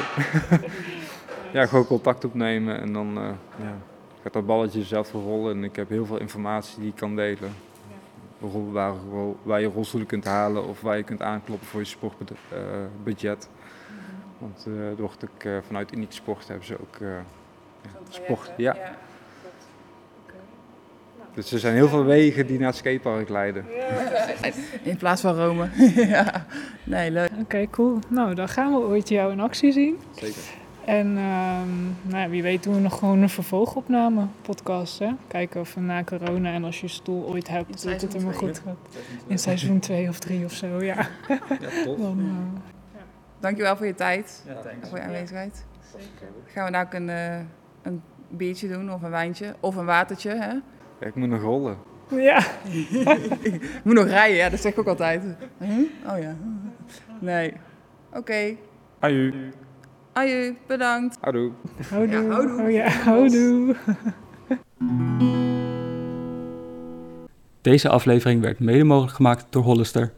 [LAUGHS] ja, gewoon contact opnemen en dan eh, ja, gaat dat balletje zelf rollen. En ik heb heel veel informatie die ik kan delen. Bijvoorbeeld waar, waar je rolstoelen kunt halen of waar je kunt aankloppen voor je sportbudget. Want eh wordt ook eh, vanuit Uniek Sport hebben ze ook eh, ja, sport. Ja. Dus er zijn heel veel wegen die naar het skatepark leiden. In plaats van Rome. [LAUGHS] ja. Nee, leuk. Oké, cool. Nou, dan gaan we ooit jou in actie zien. Zeker. En ehm, nou, ja, wie weet doen we nog gewoon een vervolgopname podcast. Hè? Kijken of we na corona en als je je stoel ooit hebt, dat het helemaal goed gaat. In seizoen 2 of 3 of zo, ja. Ja, tof. Dan, eh, Dankjewel voor je tijd Ja, en voor je aanwezigheid. Gaan we nou ook een, eh, een biertje doen of een wijntje of een watertje, hè? Ja, ik moet nog rollen. ja. [LAUGHS] Ik moet nog rijden, ja, dat zeg ik ook altijd. Hm? Oh ja. Nee. Oké. Aju. Aju, bedankt. Houdoe. Houdoe. Ja, houdoe. Oh ja, houdoe. Deze aflevering werd mede mogelijk gemaakt door Hollister.